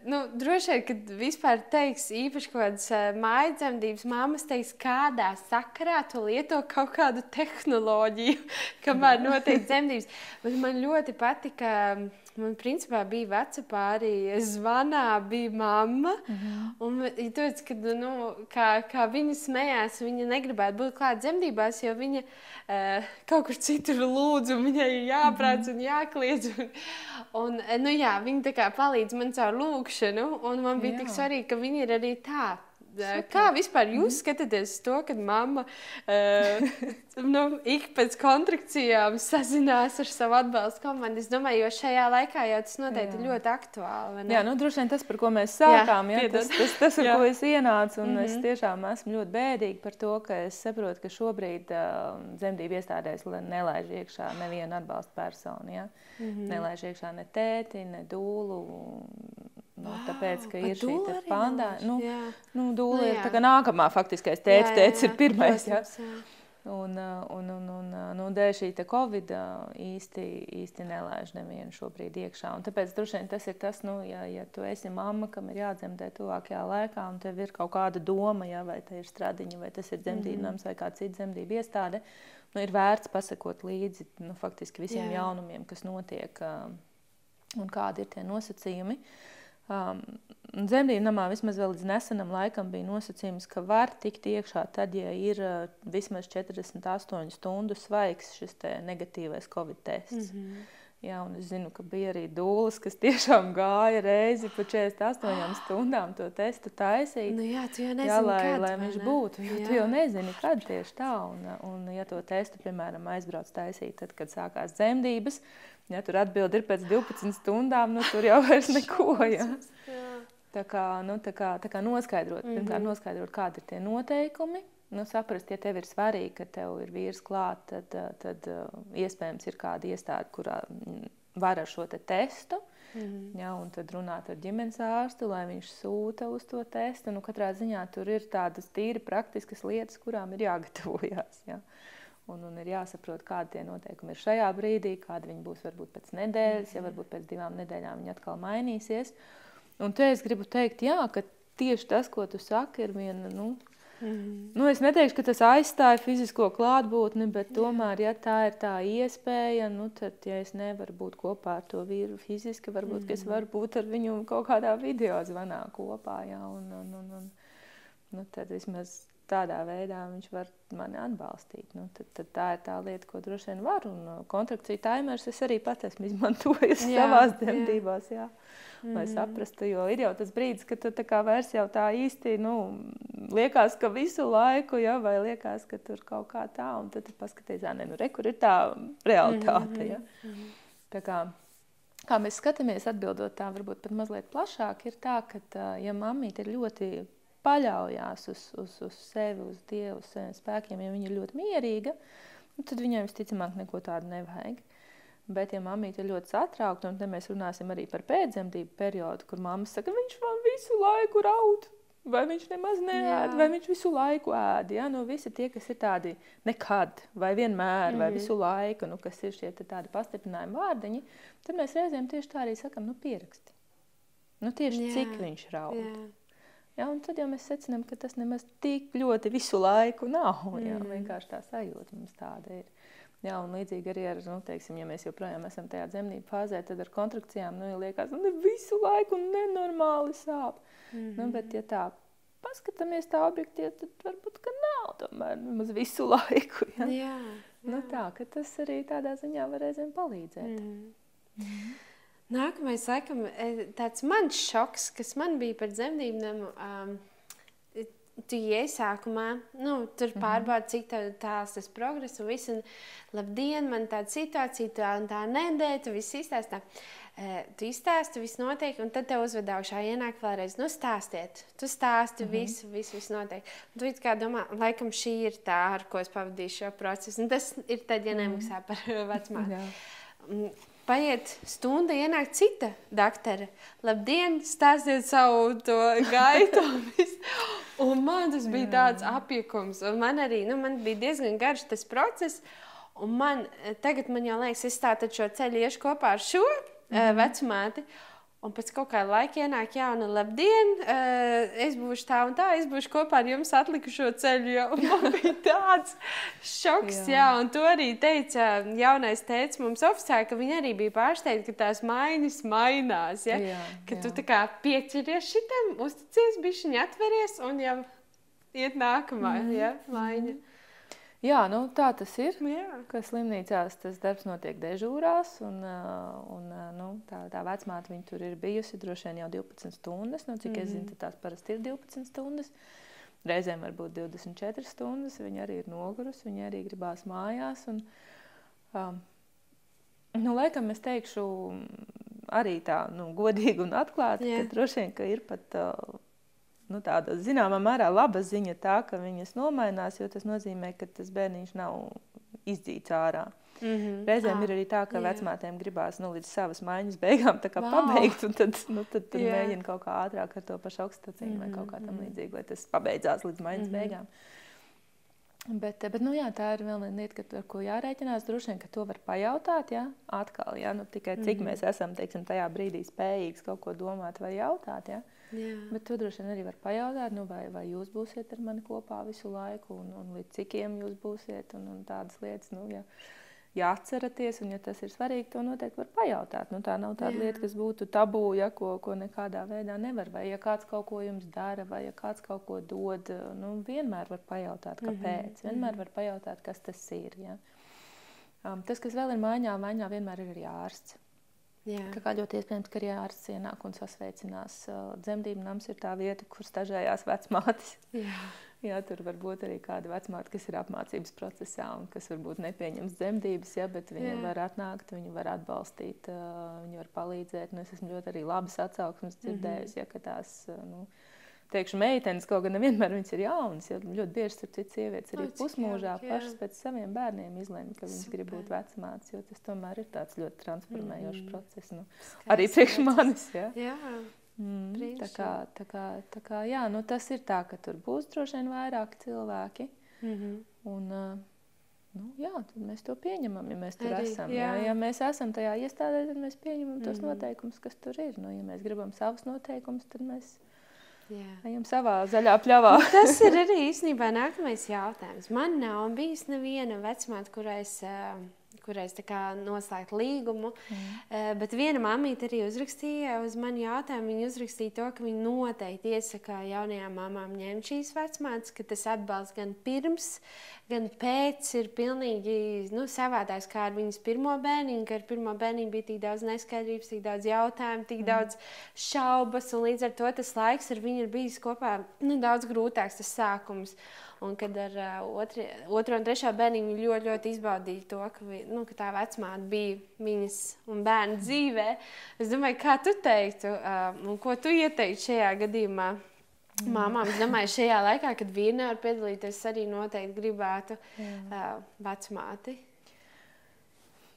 nu, droši vien, kad vispār teiks, īpaši kaut kādas uh, mājas dzemdības, māmas teiks, kādā sakarā tu lieto kaut kādu tehnoloģiju, kamēr notiek dzemdības. Bet man ļoti patika. Man principā bija veca pārī, zvanā bija mamma. Mm -hmm. Un tāpēc, kad, nu, kā, kā viņa smējās, viņa negribētu būt klāt dzemdībās, jo viņa uh, kaut kur citur lūdz, un viņai ir jāprāc mm -hmm. un jākliedz. Un, un, nu, jā, viņa tā kā palīdz man caur lūkšanu, un man bija jā. tik svarīgi, ka viņa ir arī tā. Kā vispār jūs mm. skatāties uz to, kad mamma uh, nu, ik pēc kontrakcijām sazinās ar savu atbalstu komandu? Es domāju, jo šajā laikā jau tas noteikti ir ļoti aktuāli. Jā, nu, droši vien tas, par ko mēs sākām, jā, jā, tas, tas, tas, ar jā. ko es ienācu, un mm -hmm. es mhm. tiešām esmu ļoti bēdīga par to, ka es saprotu, ka šobrīd uh, dzemdību iestādēs nelaiž iekšā nevienu atbalstu personu. Ja? Mm -hmm. Nelaiž iekšā ne tēti, ne dūlu Nu, wow, tāpēc, ka ir šī panda, nu, nu, dūle nu, ir tā kā nākamā faktiskais tēts, jā, jā, jā, tēts ir pirmais, jā. jā. Un, un, un, un nu, dēļ šī Covid īsti, īsti nelaiž nevienu šobrīd iekšā. Un tāpēc droši vien tas ir tas, nu, ja, ja tu esi mamma, kam ir jādzemdē tuvākajā laikā, un tev ir kaut kāda doma, ja, vai tā ir stradiņa, vai tas ir dzemdību mm. nams vai kāda cita dzemdību iestāde, nu, ir vērts pasakot līdzi nu, faktiski visiem jā. jaunumiem, kas notiek un kādi ir tie nosacījumi. Uh, Um, Zemdību namā vismaz līdz nesenam laikam bija nosacījums, ka var tikt iekšā tad, ja ir uh, vismaz 48 stundu svaigs šis negatīvais covid tests. Mm -hmm. Jā, un es zinu, ka bija arī dūles, kas tiešām gāja reizi pa 48 stundām to testu taisīt. Nu jā, tu jau nezini, jā, lai, kad, lai viņš ne? būtu. Jo jā. tu jau nezini, kad tieši tā. Un, un ja to testu, piemēram, aizbrauc taisīt, tad, kad sākās dzemdības, Ja tur atbildi ir pēc 12 stundām, nu, tur jau vairs neko. Ja? Tā kā, nu, tā kā, tā kā noskaidrot, mm -hmm. pirmkārt, noskaidrot, kādi ir tie noteikumi. Nu, saprast, ja tev ir svarīgi, ka tev ir vīrs klāt, tad, tad iespējams ir kāda iestāde, kurā var ar šo te testu. Mm -hmm. ja, un tad runāt ar ģimenes ārstu, lai viņš sūta uz to testu. Nu, katrā ziņā tur ir tādas tīri praktiskas lietas, kurām ir jāgatavojas. Ja. Un, un ir jāsaprot, kādi tie noteikumi ir šajā brīdī, kādi viņi būs varbūt pēc nedēļas, ja varbūt pēc divām nedēļām viņi atkal mainīsies. Un te es gribu teikt, jā, ka tieši tas, ko tu saki, ir viena. Nu, Mm nu, es neteikšu, ka tas aizstāja fizisko klātbūtni, bet tomēr, ja tā ir tā iespēja, nu, tad, ja es nevaru būt kopā ar to vīru fiziski, varbūt mm es mhm. varu būt ar viņu kaut kādā video zvanā kopā. Jā, un, un, un, un, nu, tad vismaz tādā veidā viņš var mani atbalstīt. Nu, tad, tad tā ir tā lieta, ko droši vien var. Un uh, kontrakciju timers es arī pats esmu izmantojis jā, savās dzemdībās. Jā. Mm. Lai saprastu, jo ir jau tas brīdis, kad tu tā kā vairs jau tā īsti nu, liekas, ka visu laiku, ja, vai liekas, ka tur kaut kā tā, un tad tu paskaties, ne, nu, re, kur ir tā realitāte. Mm -hmm. ja. mm -hmm. Tā kā, kā mēs skatāmies, atbildot tā varbūt pat mazliet plašāk, ir tā, ka, ja mammīte ir ļoti paļaujas uz, uz, uz sevi, uz Dievu, uz saviem spēkiem, ja viņa ir ļoti mierīga, nu, tad viņai visticamāk neko tādu nevajag. Bet, ja mammīte ir ļoti satraukta, un te mēs runāsim arī par pēcdzemdību periodu, kur mamma saka, viņš man visu laiku raud. vai viņš nemaz neēd, Jā. vai viņš visu laiku ēd. Ja? Nu, visi tie, kas ir tādi nekad, vai vienmēr, mm -hmm. vai Mhm. visu laiku, nu, kas ir šie te tādi pastiprinājumi vārdiņi, tad mēs reizēm tieši tā arī sakam, nu, pieraksti. Nu, tieši Jā. cik viņš raud. Jā. Ja, un tad jau mēs secinām, ka tas nemaz tik ļoti visu laiku nav. Jā, Mm. vienkārši tā sajūta mums tāda ir. Jā, un līdzīgi arī ar, nu, teiksim, ja mēs joprojām esam tajā dzemdību fāzē, tad ar kontrakcijām, nu, ja liekas, nu, visu laiku nenormāli sāp. Mm. -hmm. nu, bet, ja tā paskatāmies tā objektīvi, tad varbūt, ka nav tomēr nemaz visu laiku. Ja? Jā. Nu, tā, ka tas arī tādā ziņā var reizēm palīdzēt. Mhm. Nākamais, laikam, e, tāds mans šoks, kas man bija par dzemdībām. Um, tu iesākumā, nu, tur Mhm. pārbaudi, cik tāls tas progress un viss. Un, labdien, man tāda situācija, tā un tā nedēļa, tu viss izstāstā. Uh, tu izstāsti, viss notiek, un tad tev uzved augšā ienāk vēlreiz, nu, stāstiet. Tu stāsti Mhm. mm -hmm. visu, visu, visu notiek. Un tu kā domā, laikam šī ir tā, ar ko es pavadīšu šo procesu. Un tas ir tad, ja nemaksā par vecumā. Paiet stunda, ienāk cita doktore. Labdien, stāstiet savu to gaitu. un man tas bija tāds apjukums. Un man arī nu, man bija diezgan garš tas process. Un man eh, tagad, man jau liekas, es šo ceļu iešu kopā ar šo mm -hmm. vecumāti. Un pēc kaut kāda laika ienāk jauna, labdien, eh, es būšu tā un tā, es būšu kopā ar jums atlikušo ceļu. jau." Un Man bija tāds šoks, jā. Jā. jā, un to arī teica jaunais teicis mums oficiāli, ka viņi arī bija pārsteigti, ka tās maiņas mainās. Ja? Jā, ka tu jā. tā kā pieķeries šitam, uzticies, bišķiņi atveries un jau iet nākamā mm. ja? maiņa. Jā, nu, tā tas ir. Jā. ka slimnīcās tas darbs notiek dežūrās, un, ā, un ā, nu, tā, tā vecmāte viņa tur ir bijusi droši vien jau 12 stundas. Nu, cik mm -hmm. es zinu, tad tās parasti ir 12 stundas. Reizēm var būt 24 stundas. Viņa arī ir nogurusi, viņa arī gribās mājās. Un, um, nu, laikam es teikšu arī tā nu, godīgi un atklāti, Jā. ka droši vien ka ir pat uh, nu, tāda zināmā mērā laba ziņa tā, ka viņas nomainās, jo tas nozīmē, ka tas bērniņš nav izdzīts ārā. Mm -hmm. Reizēm ir arī tā, ka jā. vecmātēm gribās nu, līdz savas maiņas beigām Vau! pabeigt, un tad, nu, tad, tad Jā. mēģina kaut kā ātrāk ar to pašu oksitocīnu mm -hmm. vai kaut kā tam līdzīgu, lai tas pabeidzās līdz maiņas mm Mhm. -hmm. beigām. Bet, bet nu, jā, tā ir vēl viena lieta, ka, ar ko jārēķinās. Droši vien, ka to var pajautāt. Jā, atkal, jā, nu, tikai cik mm -hmm. mēs esam teiksim, tajā brīdī spējīgi kaut ko domāt vai jautāt. Jā. Jā. Bet to droši vien arī var pajautāt, nu, vai, vai jūs būsiet ar mani kopā visu laiku, un, un līdz cikiem jūs būsiet, un, un tādas lietas. Nu, ja, ja atceraties, un ja tas ir svarīgi, to noteikti var pajautāt. Nu, tā nav tāda Jā. lieta, kas būtu tabū, ja, ko, ko nekādā veidā nevar. Vai ja kāds kaut ko jums dara, vai ja kāds kaut ko dod, nu, vienmēr var pajautāt, kāpēc. Mm -hmm. Vienmēr var pajautāt, kas tas ir. Ja. Um, tas, kas vēl ir maiņā, maiņā vienmēr ir arī ārsts. Jā. Tā kā ļoti iespējams, ka arī ārsts ienāk un sasveicinās. Uh, Dzemdību nams ir tā vieta, kur stažējās vecmātes. Jā. Jā, tur var būt arī kāda vecmāte, kas ir apmācības procesā un kas varbūt nepieņems dzemdības, ja, bet viņa Jā. var atnākt, viņa var atbalstīt, uh, viņa var palīdzēt. Nu, es esmu ļoti arī labas atsauksmes dzirdējusi, ja, ka tās, uh, nu, teikšu, meitenes kaut gan nevienmēr viņas ir jaunas, jo ļoti bieži tur citas sievietes arī pusmūžā jauki, jā. pašas pēc saviem bērniem izlēma, ka viņas grib būt Super. vecmātes, jo tas tomēr ir tāds ļoti transformējošs Mhm. process. Nu, Skaists arī priekš manis, ja. Jā. Mm, tā kā, tā kā, tā kā, jā, nu tas ir tā, ka tur būs droši vien vairāki cilvēki. Mm -hmm. Un, uh, nu, jā, tad mēs to pieņemam, ja mēs tur Arī, esam. jā. Jā. Ja mēs esam tajā iestādē, tad mēs pieņemam tos Mhm. noteikumus, kas tur ir. Nu, ja mēs gribam savus noteikumus, tad mēs Jā. ejam savā zaļā pļavā. Tas ir arī īstenībā nākamais jautājums. Man nav bijis neviena vecmāte, kurai es, eh, kurai es tā kā noslēgtu līgumu. Mm. Bet viena mamīte arī uzrakstīja uz mani jautājumu. Viņa uzrakstīja to, ka viņa noteikti iesaka jaunajām mamām ņemt šīs vecmātes, ka tas atbalsts gan pirms, gan pēc ir pilnīgi nu, savādāks kā ar viņas pirmo bērniņu. Ka ar pirmo bērniņu bija tik daudz neskaidrības, tik daudz jautājumu, tik mm. daudz šaubas. un Līdz ar to tas laiks ar viņu ir bijis kopā nu, daudz grūtāks, tas sākums. Un kad ar uh, otri, otro un trešo bērniņu viņa ļoti, ļoti izbaudīja to, ka, vi, nu, ka tā vecmāte bija viņas un bērna dzīvē. Es domāju, kā tu teiktu, uh, un ko tu ieteiktu šajā gadījumā? Māmām, es domāju, šajā laikā, kad vīri nevar piedalīties, arī noteikti gribētu uh, vecmāti.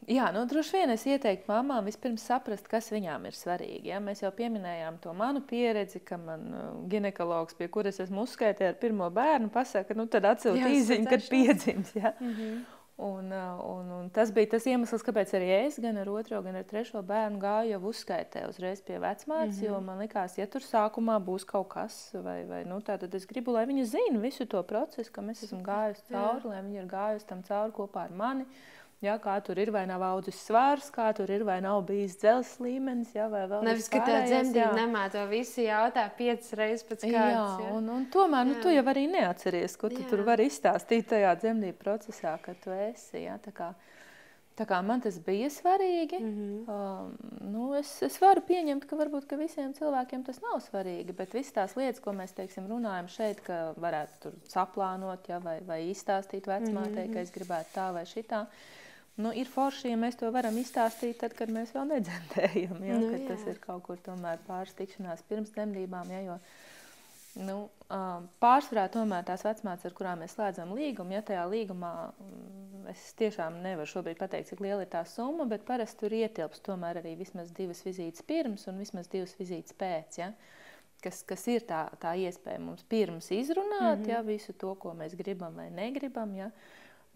Jā, nu, droši vien es ieteiktu mamām vispirms saprast, kas viņām ir svarīgi. Ja? Mēs jau pieminējām to manu pieredzi, ka man uh, ginekologs, pie kuras esmu uzskaitījis ar pirmo bērnu, pasaka, nu tad atsūta īziņu, kad piedzims. Ja? Mm -hmm. Un, un, un tas bija tas iemesls, kāpēc arī es gan ar otro, gan ar trešo bērnu gāju jau uzskaitē uzreiz pie vecmātes. Mm -hmm. Jo man likās, ja tur sākumā būs kaut kas, vai, vai nu, tā, tad es gribu, lai viņi zina visu to procesu, ka mēs esam gājuši cauri, Jā. lai viņi ir gājuši tam cauri kopā ar mani. Ja, kā tur ir, vai nav audzis svārs, kā tur ir, vai nav bijis dzelzs līmenis, ja, vai vēl Nevis, ka tā dzemdība nemā to visu jautā piecas reizes pēc kārtas. Jā, ja? un, un tomēr, nu, jā. tu jau arī neatceries, ko tu jā. tur vari izstāstīt tajā dzemdību procesā, kad tu esi, ja, tā kā, tā kā man tas bija svarīgi, mm -hmm. um, nu, es, es varu pieņemt, ka varbūt, ka visiem cilvēkiem tas nav svarīgi, bet visas tās lietas, ko mēs, teiksim, runājam šeit, ka varētu tur saplānot, ja, vai, vai izstāstīt vecmātei, mm -hmm. ka es gribētu tā vai šitā, Nu, ir forši, ja mēs to varam izstāstīt, tad, kad mēs vēl nedzemdējam. Ja, nu, tas ir kaut kur pāris tikšanās pirms dzemdībām. Ja, jo, nu, pārsvarā tomēr tās vecmātes, ar kurām mēs slēdzam līgumu, ja tajā līgumā mm, es tiešām nevaru šobrīd pateikt, cik liela ir tā summa, bet parasti tur ietilps tomēr arī vismaz divas vizītes pirms un vismaz divas vizītes pēc. Ja kas, kas ir tā, tā iespēja mums pirms izrunāt mm -hmm. ja, visu to, ko mēs gribam vai negribam. Ja.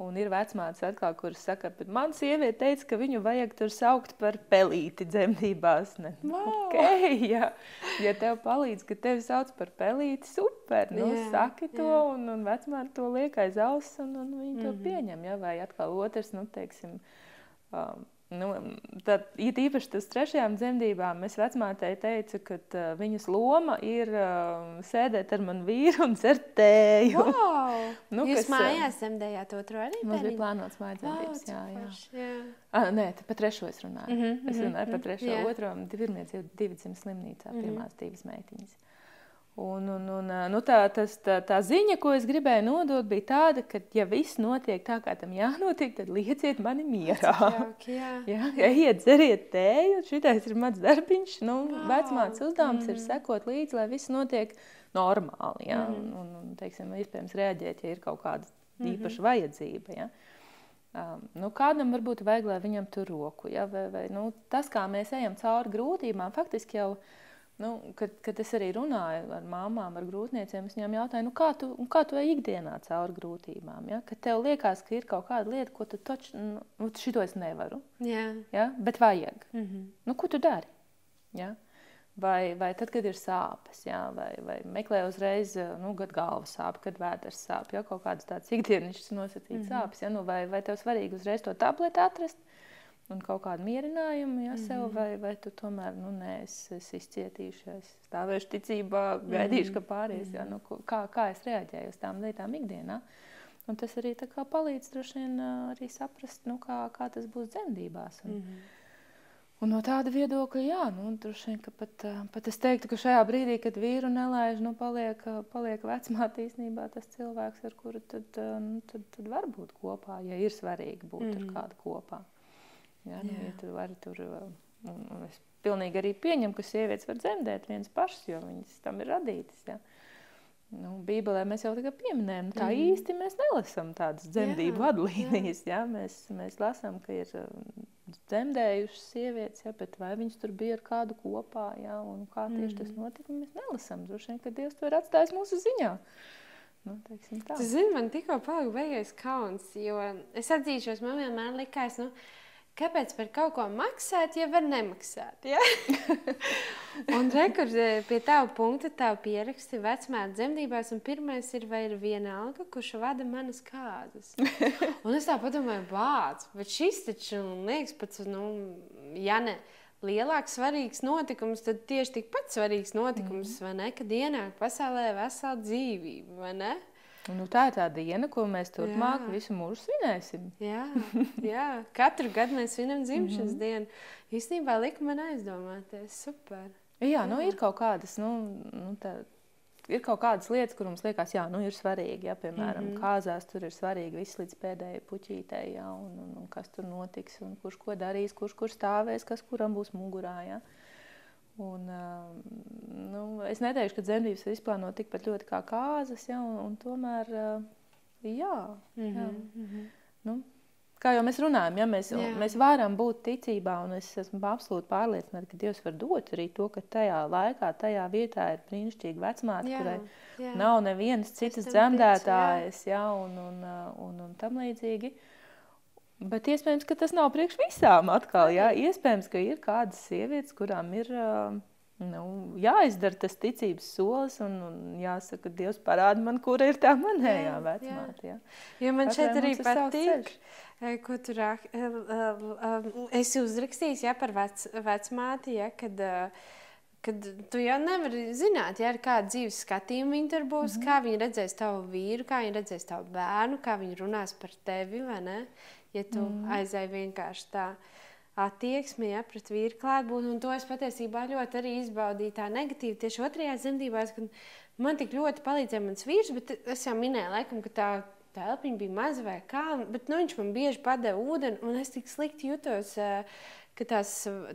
Un ir vecmātes atkal, kuras saka, bet man sieviete teica, ka viņu vajag tur saukt par pelīti dzemdībās. Ne? Wow. Okay, ja, ja tev palīdz, ka tevi sauc par pelīti, super, nu, yeah, saki to, yeah. un, un vecmāte to liek aiz auss, un, un viņi mm -hmm. to pieņem. Ja? Vai atkal otrs, nu, teiksim, um, Nu, tad, it īpaši tas trešajām dzemdībām, es vecmātei teicu, ka uh, viņas loma ir uh, sēdēt ar manu vīru un dzert tēju. Wow! nu, Jūs kas, mājās dzemdējāt otru arī? Mums bija plānots mājas dzemdības, wow, jā, jā. jā. Ah, nē, par trešo es runāju. Mm -hmm, es runāju mm -hmm, par trešo, jā. otro, pirmie divi dzimst slimnīcā, pirmās mm -hmm. divas meitiņas. Un, un, un, nu, tā, tas, tā, tā ziņa, ko es gribēju nodot, bija tāda, ka, ja viss notiek tā, kā tam jānotiek, tad lieciet mani mierā. Jauki, jā. ja, ejiet, dzeriet tēju, šitais ir mans darbiņš. Nu, wow. Vecmāts uzdevums mm. ir sekot līdzi, lai viss notiek normāli. Ja? Mm. Un, un, un, teiksim, iespējams, reaģēt, ja ir kaut kāda mm -hmm. īpaša vajadzība. Ja? Um, nu, kādam varbūt vajag, lai viņam tur roku. Ja? Vai, vai, nu, tas, kā mēs ejam cauri grūtībām, faktiski jau ir Nu, kad, kad es arī runāju ar māmām, ar grūtniecēm, es viņām jautāju, nu, kā tu, kā tu ej ikdienā cauri grūtībām. Ja? Kad tev liekas, ka ir kaut kāda lieta, ko tu taču, nu, nu šito es nevaru. Jā. Ja? Bet vajag. Mm -hmm. nu, ko tu dari? Ja? Vai, vai tad, kad ir sāpes, ja? vai, vai meklē uzreiz, nu, kad galva sāp, kad vēders sāp, ja? kaut kādas tādas ikdienas nosacītas mm -hmm. sāpes. Ja? Nu, vai, vai tev svarīgi uzreiz to tableti atrast? Un kaut kādu mierinājumu ja, sev, mm -hmm. vai, vai tu tomēr, nu, nē, es, es izcietīšu, es stāvēšu ticībā, gaidīšu, mm -hmm. ka pāries, mm -hmm. ja, nu, kā, kā es reaģēju uz tām lietām ikdienā. Un tas arī palīdz droši vien arī saprast, nu, kā, kā tas būs dzemdībās. Un, mm -hmm. Un no tāda viedokļa, jā, nu, droši vien, ka pat, pat es teiktu, ka šajā brīdī, kad vīru nelaiž, nu, paliek, paliek vecmāte īstenībā tas cilvēks, ar kuru tad, nu, tad, tad var būt kopā, ja ir svarīgi būt mm ar mhm. kādu kopā. Ja, nu, ja tu vari tur, un, un es pilnīgi arī pieņemu, ka sievietes var dzemdēt viens pašs, jo viņas tam ir radītas. Ja. Nu, Bībelē mēs jau tagad pieminējam, tā mm. īsti mēs nelasām tādas dzemdību jā, vadlīnijas. Jā. Ja? Mēs, mēs lasām, ka ir dzemdējušas sievietes, ja? bet vai viņas tur bija ar kādu kopā, ja? un kā tieši mm. tas notika, mēs nelasām. Droši vien, ka Dievs to ir atstājis mūsu ziņā. Nu, zini, man tikko palika beigais kauns, jo es atzīšos, man vienmēr likās, nu, Kāpēc par kaut ko maksāt, ja var nemaksāt? Ja? un rekords eh, pie tā punkta, tā pieraksti vecmāte dzemdībās, un pirmais ir, vai ir viena alga, kurš vada manas kāzas. un es tā padomāju, bāc, bet šis taču, liekas, pats, nu, ja ne lielāks svarīgs notikums, tad tieši tikpat svarīgs notikums, mm. vai ne, kad ienāk pasaulē vesela dzīvība, vai ne? Nu, tā ir tā diena, ko mēs turpmāk jā. visu mūžu svinēsim. jā, jā, katru gadu mēs svinam dzimšanas mm -hmm. dienu. Īstenībā lika man aizdomāties, super. Jā, jā. Nu, ir kaut kādas, nu, nu, tā, ir kaut kādas lietas, kur mums liekas, jā, nu, ir svarīgi. Ja, piemēram, mm -hmm. kāzās tur ir svarīgi viss līdz pēdējai puķītei, ja, un, un, un kas tur notiks, un kurš ko darīs, kurš kur stāvēs, kas kuram būs mugurā. Ja. Un, nu, es neteikšu, ka dzemdības ir izplānotas tikpat ļoti kā kāzas, ja, un, un tomēr jā, mm -hmm, jā. Mm -hmm. Nu, kā jau mēs runājam, ja mēs, Jā. mēs varam būt ticībā, un es esmu absolūti pārliecināta, ka Dievs var dot arī to, ka tajā laikā, tajā vietā ir brīnišķīga vecmāte, kurai jā. nav nevienas citas dzemdētājas, ja, un, un, uh, un, un tam līdzīgi. Bet iespējams, ka tas nav priekš visām atkal. Jā. Iespējams, ka ir kādas sievietes, kurām ir nu, jāizdara tas ticības solis, un, un jāsaka, Dievs parāda man, kura ir tā manējā Jā, vecmāte. Jā. Jo man Katrai šeit arī patīk, ko tu eh, esi uzrakstījis ja, par vec, vecmāti, ja, kad, kad tu jau nevari zināt, ja, ar kādu dzīves skatījumu viņi tur būs, mm -hmm. kā viņi redzēs tavu vīru, kā viņi redzēs tavu bērnu, kā viņi runās par tevi, vai ne? Ja tu mm aizēji vienkārši tā attieksmi ja, pret vīru klātbūtni, un to es patiesībā ļoti arī izbaudīju tā negatīvi tieši otrajā dzemdībās, kad man tik ļoti palīdzēja mans vīrs, bet es jau minēju, laikam, ka tā telpiņa bija maza vai kā, bet nu, viņš man bieži padeva ūdeni, un es tik slikti jutos. Uh, ka tās,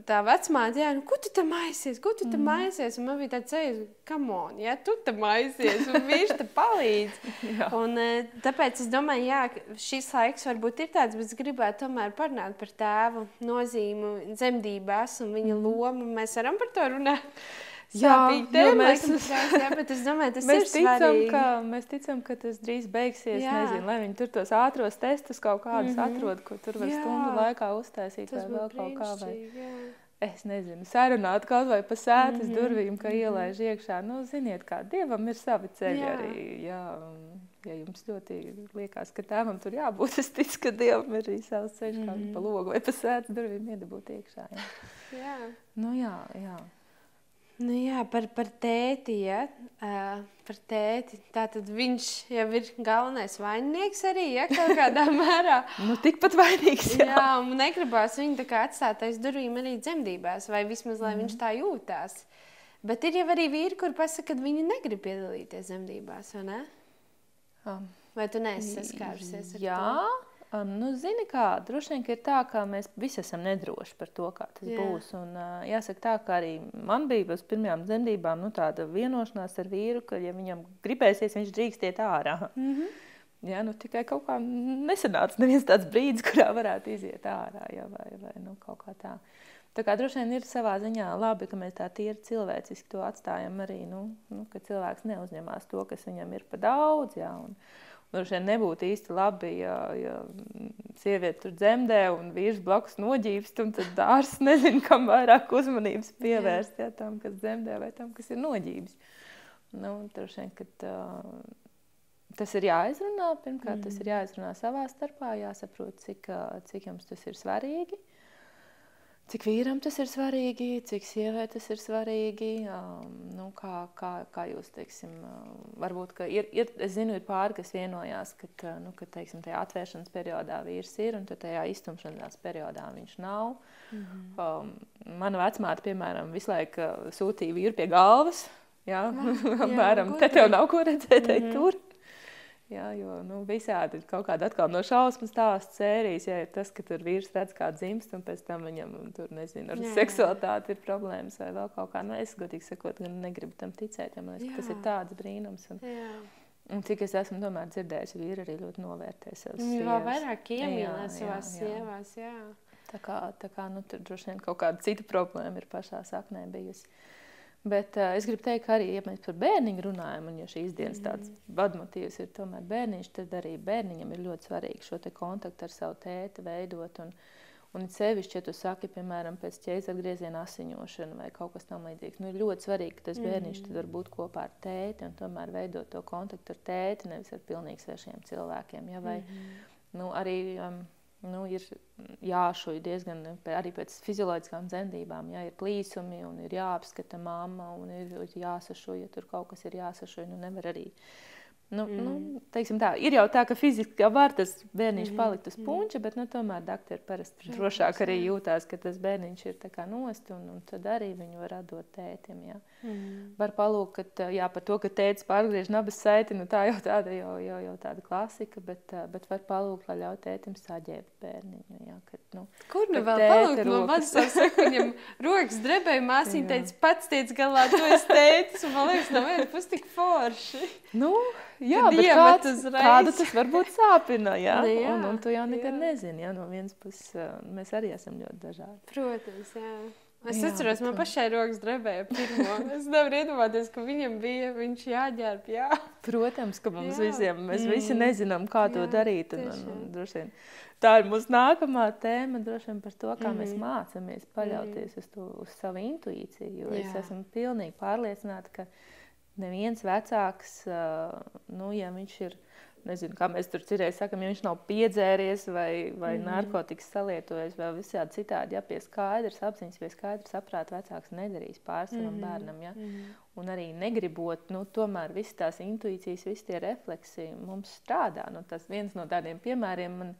tā vecmāte, jā, nu, ko tu tam aizies, ko tu tam Mhm. aizies? Un man bija tāds ceļš, kam on, ja tu tam aizies, un viņš te palīdz. Un, eh, tāpēc es domāju, jā, šis laiks varbūt ir tāds, bet es gribētu tomēr parunāt par tēvu nozīmu dzemdībās un viņa lomu. Mēs varam par to runāt. Mhm. Jo tēma, mēs- trās, jā, bet es domāju, tas Mēs ir ticam, svarīgi. ka, mēs ticam, ka tas drīz beigsies. Jā. Nezinu, lai viņi tur tos ātros testus kaut kādus mm Mhm. -hmm. atrod, ko tur var Jā. stundu laikā uztaisīt, Tas vai vēl kaut kā. Vai, jā. es nezinu, sarunāt kaut vai pa sētas mm Mhm, -hmm. durvīm, ka ielaiž iekšā. Nu, ziniet, kā dievam ir savi ceļi Jā. arī. Jā, ja jums ļoti liekas, ka tēvam tur jābūt, es ticu, ka dievam ir arī savs ceļš, kā Mhm. mm -hmm. pa logu vai pa sētas durvīm iedabūt iekšā. Jā. Jā. Nu, jā, jā. Nu, jā, par, par tēti. Ja? Uh, par tēti. Tātad viņš jau ir galvenais vaininieks arī ja? kaut kādā mērā. Nu, tikpat vainīgs. Jā, Jā. un negribās viņu atstāt aiz durvīm arī dzemdībās, vai vismaz lai mm. viņš tā jūtās. Bet ir jau arī vīri, kur pasakā, ka viņi negrib piedalīties dzemdībās, vai ne? Um, Vai tu neesi saskārusies ar Jā, um, nu, zini, kā droši vien ir tā, ka mēs visi esam nedroši par to, kā tas Jā. Būs. Un, uh, jāsaka, tā kā arī man bija uz pirmajām dzemdībām nu, tāda vienošanās ar vīru, ka, ja viņam gribēsies, viņš drīkst iet ārā. Mm -hmm. Jā, nu, tikai kaut kā nesanāca neviens tāds brīdis, kurā varētu iziet ārā. Jā, vai, vai, nu, kaut kā tā. Tā kā droši vien ir savā ziņā labi, ka mēs tā tīri cilvēciski to atstājam arī, nu, nu, ka cilvēks neuzņemās to, kas viņam ir pa daudz. Jā, un, un droši vien nebūtu īsti labi, ja, ja sieviete tur dzemdē un vīrs blakus noģīpst, un tad ārsts nezina, kam vairāk uzmanības pievērst, jā, tam, kas dzemdē vai tam, kas ir noģības. Nu, droši vien, ka tā, tas ir jāizrunā. Pirmkārt, mm. tas ir jāizrunā savā starpā, jāsaprot, cik, cik jums tas ir svarīgi. Cik vīram tas ir svarīgi, cik sievai tas ir svarīgi. Um, nu, kā, kā, kā jūs teiksim, uh, varbūt ir, ir, es zinu, ir pāri, kas vienojās, ka, nu, ka teiksim, tajā atvēršanas periodā vīrs ir un tajā iztumšanās periodā viņš nav. Mm -hmm. um, mana vecmāte, piemēram, visu laiku uh, sūtīja vīru pie galvas. Jā, apmēram, te tev nav ko redzēt, ej tur. Jā, jo nu, visādi ir kaut kāda atkal no šausmu stāstu sērijas. Ja ir tas, ka tur vīrs redz, kā dzimst, un pēc tam viņam tur nezinu, ar Jā, jā. seksualitāti ir problēmas vai vēl kaut kā. Nu, es godīgi sakot, gan negribu tam ticēt, jo man liekas, ka tas Jā. ir tāds brīnums. Un, Jā, un cik es esmu tomēr dzirdējusi, vīri arī ļoti novērtē savus viņi vēl vairāk Jā, iemīlēs jā, savās jā. sievās. Jā. Tā kā, tā kā nu, tur droši vien kaut kāda cita problēma ir pašā saknē bijusi. Bet uh, es gribu teikt, ka arī, ja mēs par bērniņu runājam, un ja šīs dienas tāds vadmotīvs ir tomēr bērniņš, tad arī bērniņam ir ļoti svarīgi šo kontaktu ar savu tēti veidot. Un, un sevišķi, ja tu saki, piemēram, pēc ķēzara grieziena asiņošana vai kaut kas tam līdzīgs, nu, ir ļoti svarīgi, ka tas bērniņš tad var būt kopā ar tēti un tomēr veidot to kontaktu ar tēti, nevis ar pilnīgi svešiem cilvēkiem. Ja? Vai, nu, arī, um, nu, ir jāšuj diezgan arī pēc fizioloģiskām dzemdībām. Ja ir plīsumi un ir jāapskata mamma un ir jāsašuj, ja tur kaut kas ir jāsašuj, nu nevar arī. Nu, mm. nu, teiksim tā, ir jau tā, ka fiziski jau var tas bērniņš mm. palikt uz puņa, bet nu, tomēr doktori parasti drošāk arī jūtās, ka tas bērniņš ir nost, un, un tad arī viņu var atdot tētim. Jā. Mm. Var palūkt, jā, par to, ka tēvs pārgriež nabas saiti, nu tā jau tāda, jau, jau, jau tāda klasika, bet, bet var palūkt, lai ļauj tētim saģēbt bērniņu. Jā, kad, nu, Kur nu vēl palūkt? Man rokas. vajag saka, viņam rokas drebēja, māsīņa Jā. teica, pats tiec galā, tu esi tētis, un man liekas, no vienas puses tik forši. Nu, Jā, bet kāds, uzreiz. kādu tas varbūt sāpina, jā? Nu jā, un, un tu jau nekad jā. nezini, jā, no vienas puses mēs arī esam ļoti dažādi. Protams, jā. Es Jā, atceros, man pašai rokas drebēja pirmo. Es nevaru iedomāties, ka viņam bija, viņš jāģērb, jā. Protams, ka mums Jā. visiem, mēs mm. visi nezinām, kā to Jā, darīt. Un, un, un, vien, tā ir mūsu nākamā tēma, droši vien par to, kā mm. mēs Mhm. mācāmies paļauties mm. uz, to, uz savu intuīciju. Jo es Jā. esmu pilnīgi pārliecināta, ka neviens vecāks, nu, ja viņš ir, nezinu, kā mēs tur cirēji sakam, ja viņš nav piedzēries vai, vai mm. Narkotikas salietojis vai visādi citādi, ja pie skaidrs apziņas, pie skaidrs saprāta vecāks nedarīs pār savam Mhm. bērnam. Ja? Mhm. Un arī negribot, nu, tomēr visas tās intuīcijas, visas tie refleksi mums strādā. Nu, tas viens no tādiem piemēriem man,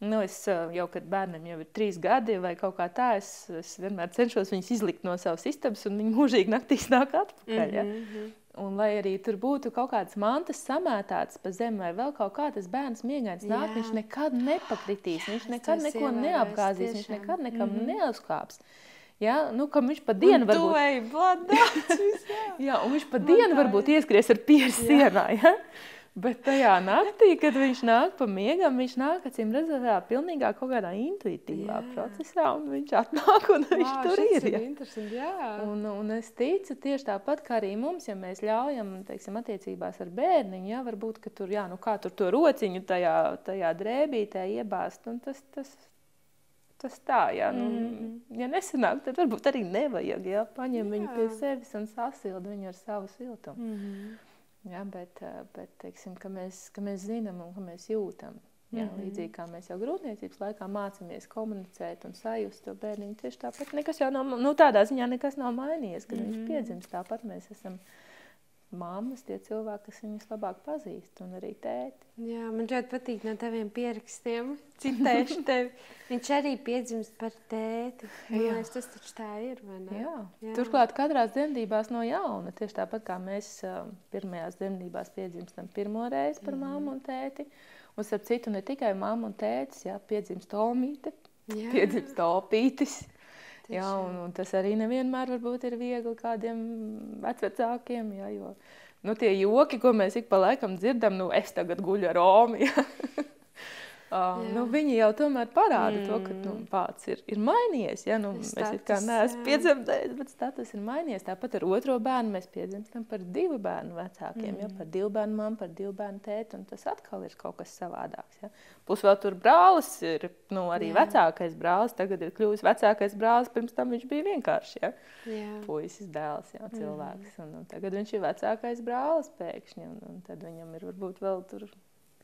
nu, es jau, kad bērnam jau ir trīs gadi vai kaut kā tā, es, es vienmēr cenšos viņus izlikt no savas istabas un viņi mūžīgi naktīs nāk atpakaļ. Ja? Mhm. Un lai arī tur būtu kaut kādas mantas samētātas pa zemi vai vēl kaut kā, tas bērns miegains nāk, viņš nekad nepakritīs, Jā, viņš nekad neko ievērojis, neapgāzīs, viņš tiešām. nekad nekam Mhm. neuzkāps. Ja? Nu, kam viņš pa dienu bladāts visā. Jā, un viņš pa dienu varbūt ieskries ar piersi sienā. Ja? Bet tajā naktī, kad viņš nāk pa miegam, viņš nāk acīm redzot, pilnīgā kaut kādā intuitīvā Jā. procesā, un viņš atnāk un viņš Vau, tur ir. Ja? Interesanti, jā. Un, un es ticu tieši tāpat, kā arī mums, ja mēs ļaujam, teiksim, attiecībās ar bērniņu, ja, varbūt, ka tur, jā, nu kā tur to rociņu tajā, tajā drēbītē iebāzt, un tas, tas, tas tā, jā, nu, Mhm. ja nesanāk, tad varbūt arī nevajag, jā, paņem viņu pie Jā. sevis un sasilda viņu ar savu siltumu. Mhm. Jā, bet, bet teiksim, ka, mēs, ka mēs zinām un ka mēs jūtam. Jā, Mhm. Līdzīgi kā mēs jau grūtniecības laikā mācāmies komunicēt un sajust to bērniņu, tieši tāpat nekas jau nav, nu, tādā ziņā nekas nav mainījies. Kad mm -hmm. viņš Mhm. piedzimst, tāpat mēs esam mammas, tie cilvēki, kas viņus labāk pazīst, un arī tēti. Jā, man ļoti patīk no taviem pierakstiem. Citēšu tevi. Viņš arī piedzimst par tēti. Man Jā. liekas, tas taču tā ir? Jā. Jā. Turklāt katrā dzemdībās no jauna, tieši tāpat kā mēs uh, pirmajās dzemdībās piedzimstam pirmo reizi par Mhm. mammu un tēti. Un starp citu, ne tikai mamma un tētis, jā, piedzimst omīte, piedzimst opītis. Tiešām. un, un tas arī nevienmēr ir viegli kādiem vecākiem. Jā, jo nu, tie joki, ko mēs ik pa laikam dzirdam, nu, es tagad guļu ar Romu. Jā. Uh, nu, viņi jau tomēr parāda mm. to, ka nu, Mm. pats ir, ir mainījies. Ja? Nu, mēs it kā Status, neesam piedzemdējuši, bet status ir mainījies. Tāpat ar otro bērnu mēs piedzimstam par divu bērnu vecākiem, mm. ja? Par divu bērnu mammu, par divu bērnu tēti. un Tas atkal ir kaut kas savādāks. Ja? Plus vēl tur brālis ir nu, arī jā. Vecākais brālis. Tagad ir kļuvis vecākais brālis, pirms tam viņš bija vienkārši. Ja? Puisis, dēls, Mhm. cilvēks. Un, un tagad viņš ir vecākais brālis pēkšņi. Un, un tad viņam ir varbūt vēl tur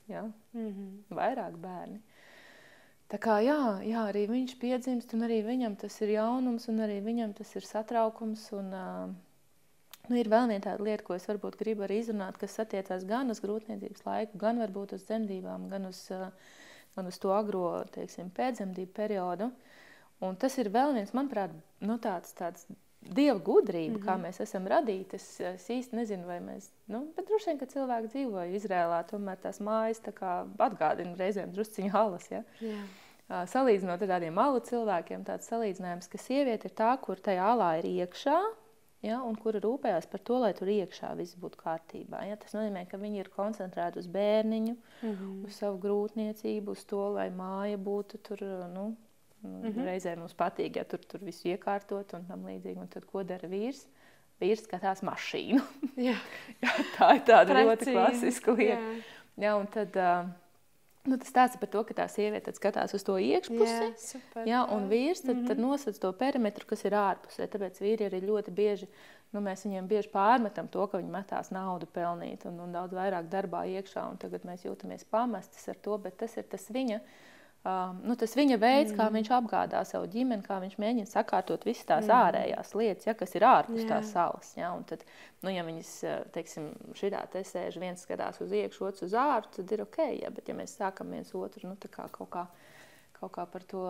jā, Mhm. vairāk bērni. Tā kā jā, jā, arī viņš piedzimst, un arī viņam tas ir jaunums, un arī viņam tas ir satraukums. Un, uh, nu, ir vēl viena tāda lieta, ko es varbūt gribu arī izrunāt, kas attiecās gan uz grūtniecības laiku, gan varbūt uz dzemdībām, gan uz, uh, gan uz to agro, teiksim, pēcdzemdību periodu. Un tas ir vēl viens, manuprāt, nu, tāds, tāds dieva gudrība, mm -hmm. kā mēs esam radīti. Es, es īsti nezinu, vai mēs, nu, bet droši vien, ka cilvēki dzīvoja Izrēlā, tomēr tās mājas tā kā atgādina reizēm drusciņu halas. Ja? Jā. Ā, Salīdzinot ar tādiem malu cilvēkiem, tāds salīdzinājums, ka sieviete ir tā, kur tajā alā ir iekšā, ja, un kura rūpējas par to, lai tur iekšā viss būtu kārtībā. Ja. Tas nozīmē, ka viņi ir koncentrēti uz bērniņu, Mhm. uz savu grūtniecību, uz to, lai māja būtu tur. Nu, mm Mhm. -hmm. Reizēm mums patīk, ja tur, tur viss iekārtot un tam līdzīgi. Un tad, ko dara vīrs? Vīrs skatās mašīnu. Jā. Jā, tā ir tāda ļoti Precīzi. klasiska lieta. Jā. Jā, un tad, uh, nu, tas stāsta par to, ka tā sieviete skatās uz to iekšpusi. Jā, super. Jā, un vīrs tad, mm Mhm. -hmm. tad nosacīs to perimetru, kas ir ārpusē. Tāpēc vīri arī ļoti bieži, nu, mēs viņiem bieži pārmetam to, ka viņi metās naudu pelnīt un, un daudz vairāk darbā iekšā. Tagad mēs jūtamies pamestas ar to, bet tas ir tas viņa. Um, nu, tas viņa veids, mm. kā viņš apgādā savu ģimeni, kā viņš mēģina sakārtot visas tās mm. ārējās lietas, ja, kas ir ārpus Jā. tās salas. Ja, un tad, nu, ja viņas, eh, teiksim, šitā te sēž, viens skatās uz iekšā, otrs uz ārpu, tad ir ok. Ja, bet, ja mēs sākam viens otru nu, kā kaut kā kaut kā par to,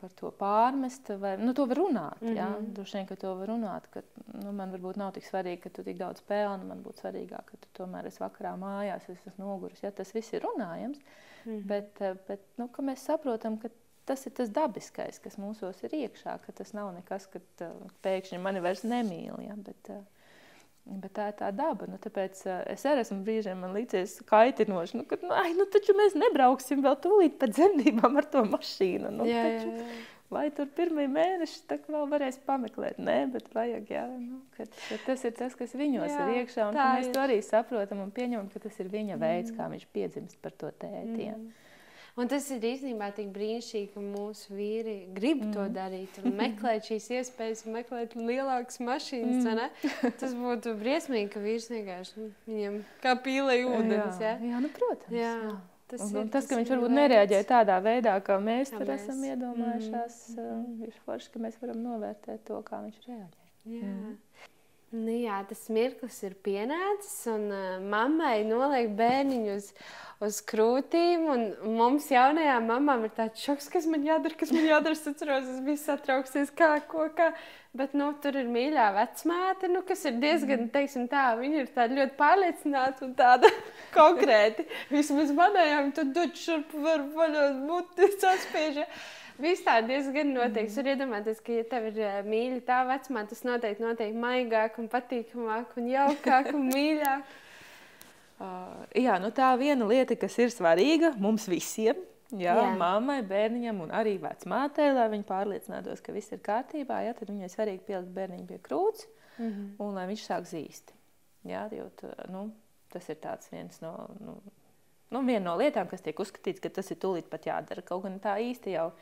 par to pārmest, vai nu, to var runāt. Mm -hmm. ja? Droši vien, ka to var runāt, ka nu, man varbūt nav tik svarīgi, ka tu tik daudz pelni, man būtu svarīgāk, ka tu tomēr esi vakarā mājās, es esmu noguris. Ja? Tas viss ir runājams, mm -hmm. bet, eh, bet nu, ka mēs saprotam, ka tas ir tas dabiskais, kas mūsos ir iekšā, tas nav nekas, ka uh, pēkšņi mani vairs nemīl. Ja? Bet, uh, Bet tā ir tā daba. Nu, tāpēc es arī esmu brīžiem līdzies kaitinoši. Nu, kad, nu, ai, nu, taču mēs nebrauksim vēl tūlīt pēc dzemdībām ar to mašīnu. Nu, jā, taču, jā, jā. Vai tur pirmie mēneši vēl varēs pameklēt? Nē, bet vajag, jā, nu, kad, kad tas ir tas, kas viņos jā, ir iekšā. Un mēs ir. to arī saprotam un pieņemam, ka tas ir viņa veids, mm. kā viņš piedzimst par to tēti. Mm. Un tas ir īstenībā tik brīnišķīgi, ka mūsu vīri grib mm. to darīt un meklēt šīs iespējas, meklēt lielākas mašīnas. Mm. Tas būtu briesmīgi, ka vīrs vienkārši nu, viņam kā pīlē ūdens. Jā, jā nu, protams. Jā. Jā. Tas, un, un tas, ka viņš varbūt nereaģēja tādā veidā, kā mēs kā tur mēs. esam mm. uh, ir forši, ka mēs varam novērtēt to, kā viņš reaģē. Jā. Mm. Nu, jā, tas mirklis ir pienācis, un uh, mammai noliek bērniņu uz, uz krūtīm. Mums, jaunajām mamām, ir tāds šoks, kas man jādara, kas man jādara. Es atceros, es biju satrauksies, kā, ko, kā. Bet nu, tur ir mīļā vecmāte, nu, kas ir diezgan, mhm. teiksim, tā, viņa ir tāda ļoti pārliecināta un tāda konkrēti. Vismaz manējām, tad dod šurp, var vaļot, muti saspiež. Viss tā diezgan noteikts. Tur iedomājieties, ka, ja tev ir eh, mīļa tā vecumā, tas noteikti notiek maigāk un patīkamāk un jaukāk un mīļāk. Uh, jā, nu tā viena lieta, kas ir svarīga mums visiem, jā, jā. mammai, bērniņam un arī vecmātei, lai viņi pārliecinātos, ka viss ir kārtībā, jā, tad viņai svarīgi pielikt bērniņu pie krūts mm -hmm. un lai viņš sāk zīst. Jā, jo, nu, tas ir viens no, nu, nu, viena no lietām, kas tiek uzskatīts, ka tas ir tūlīt pat jādara. Kaut gan tā īsti jau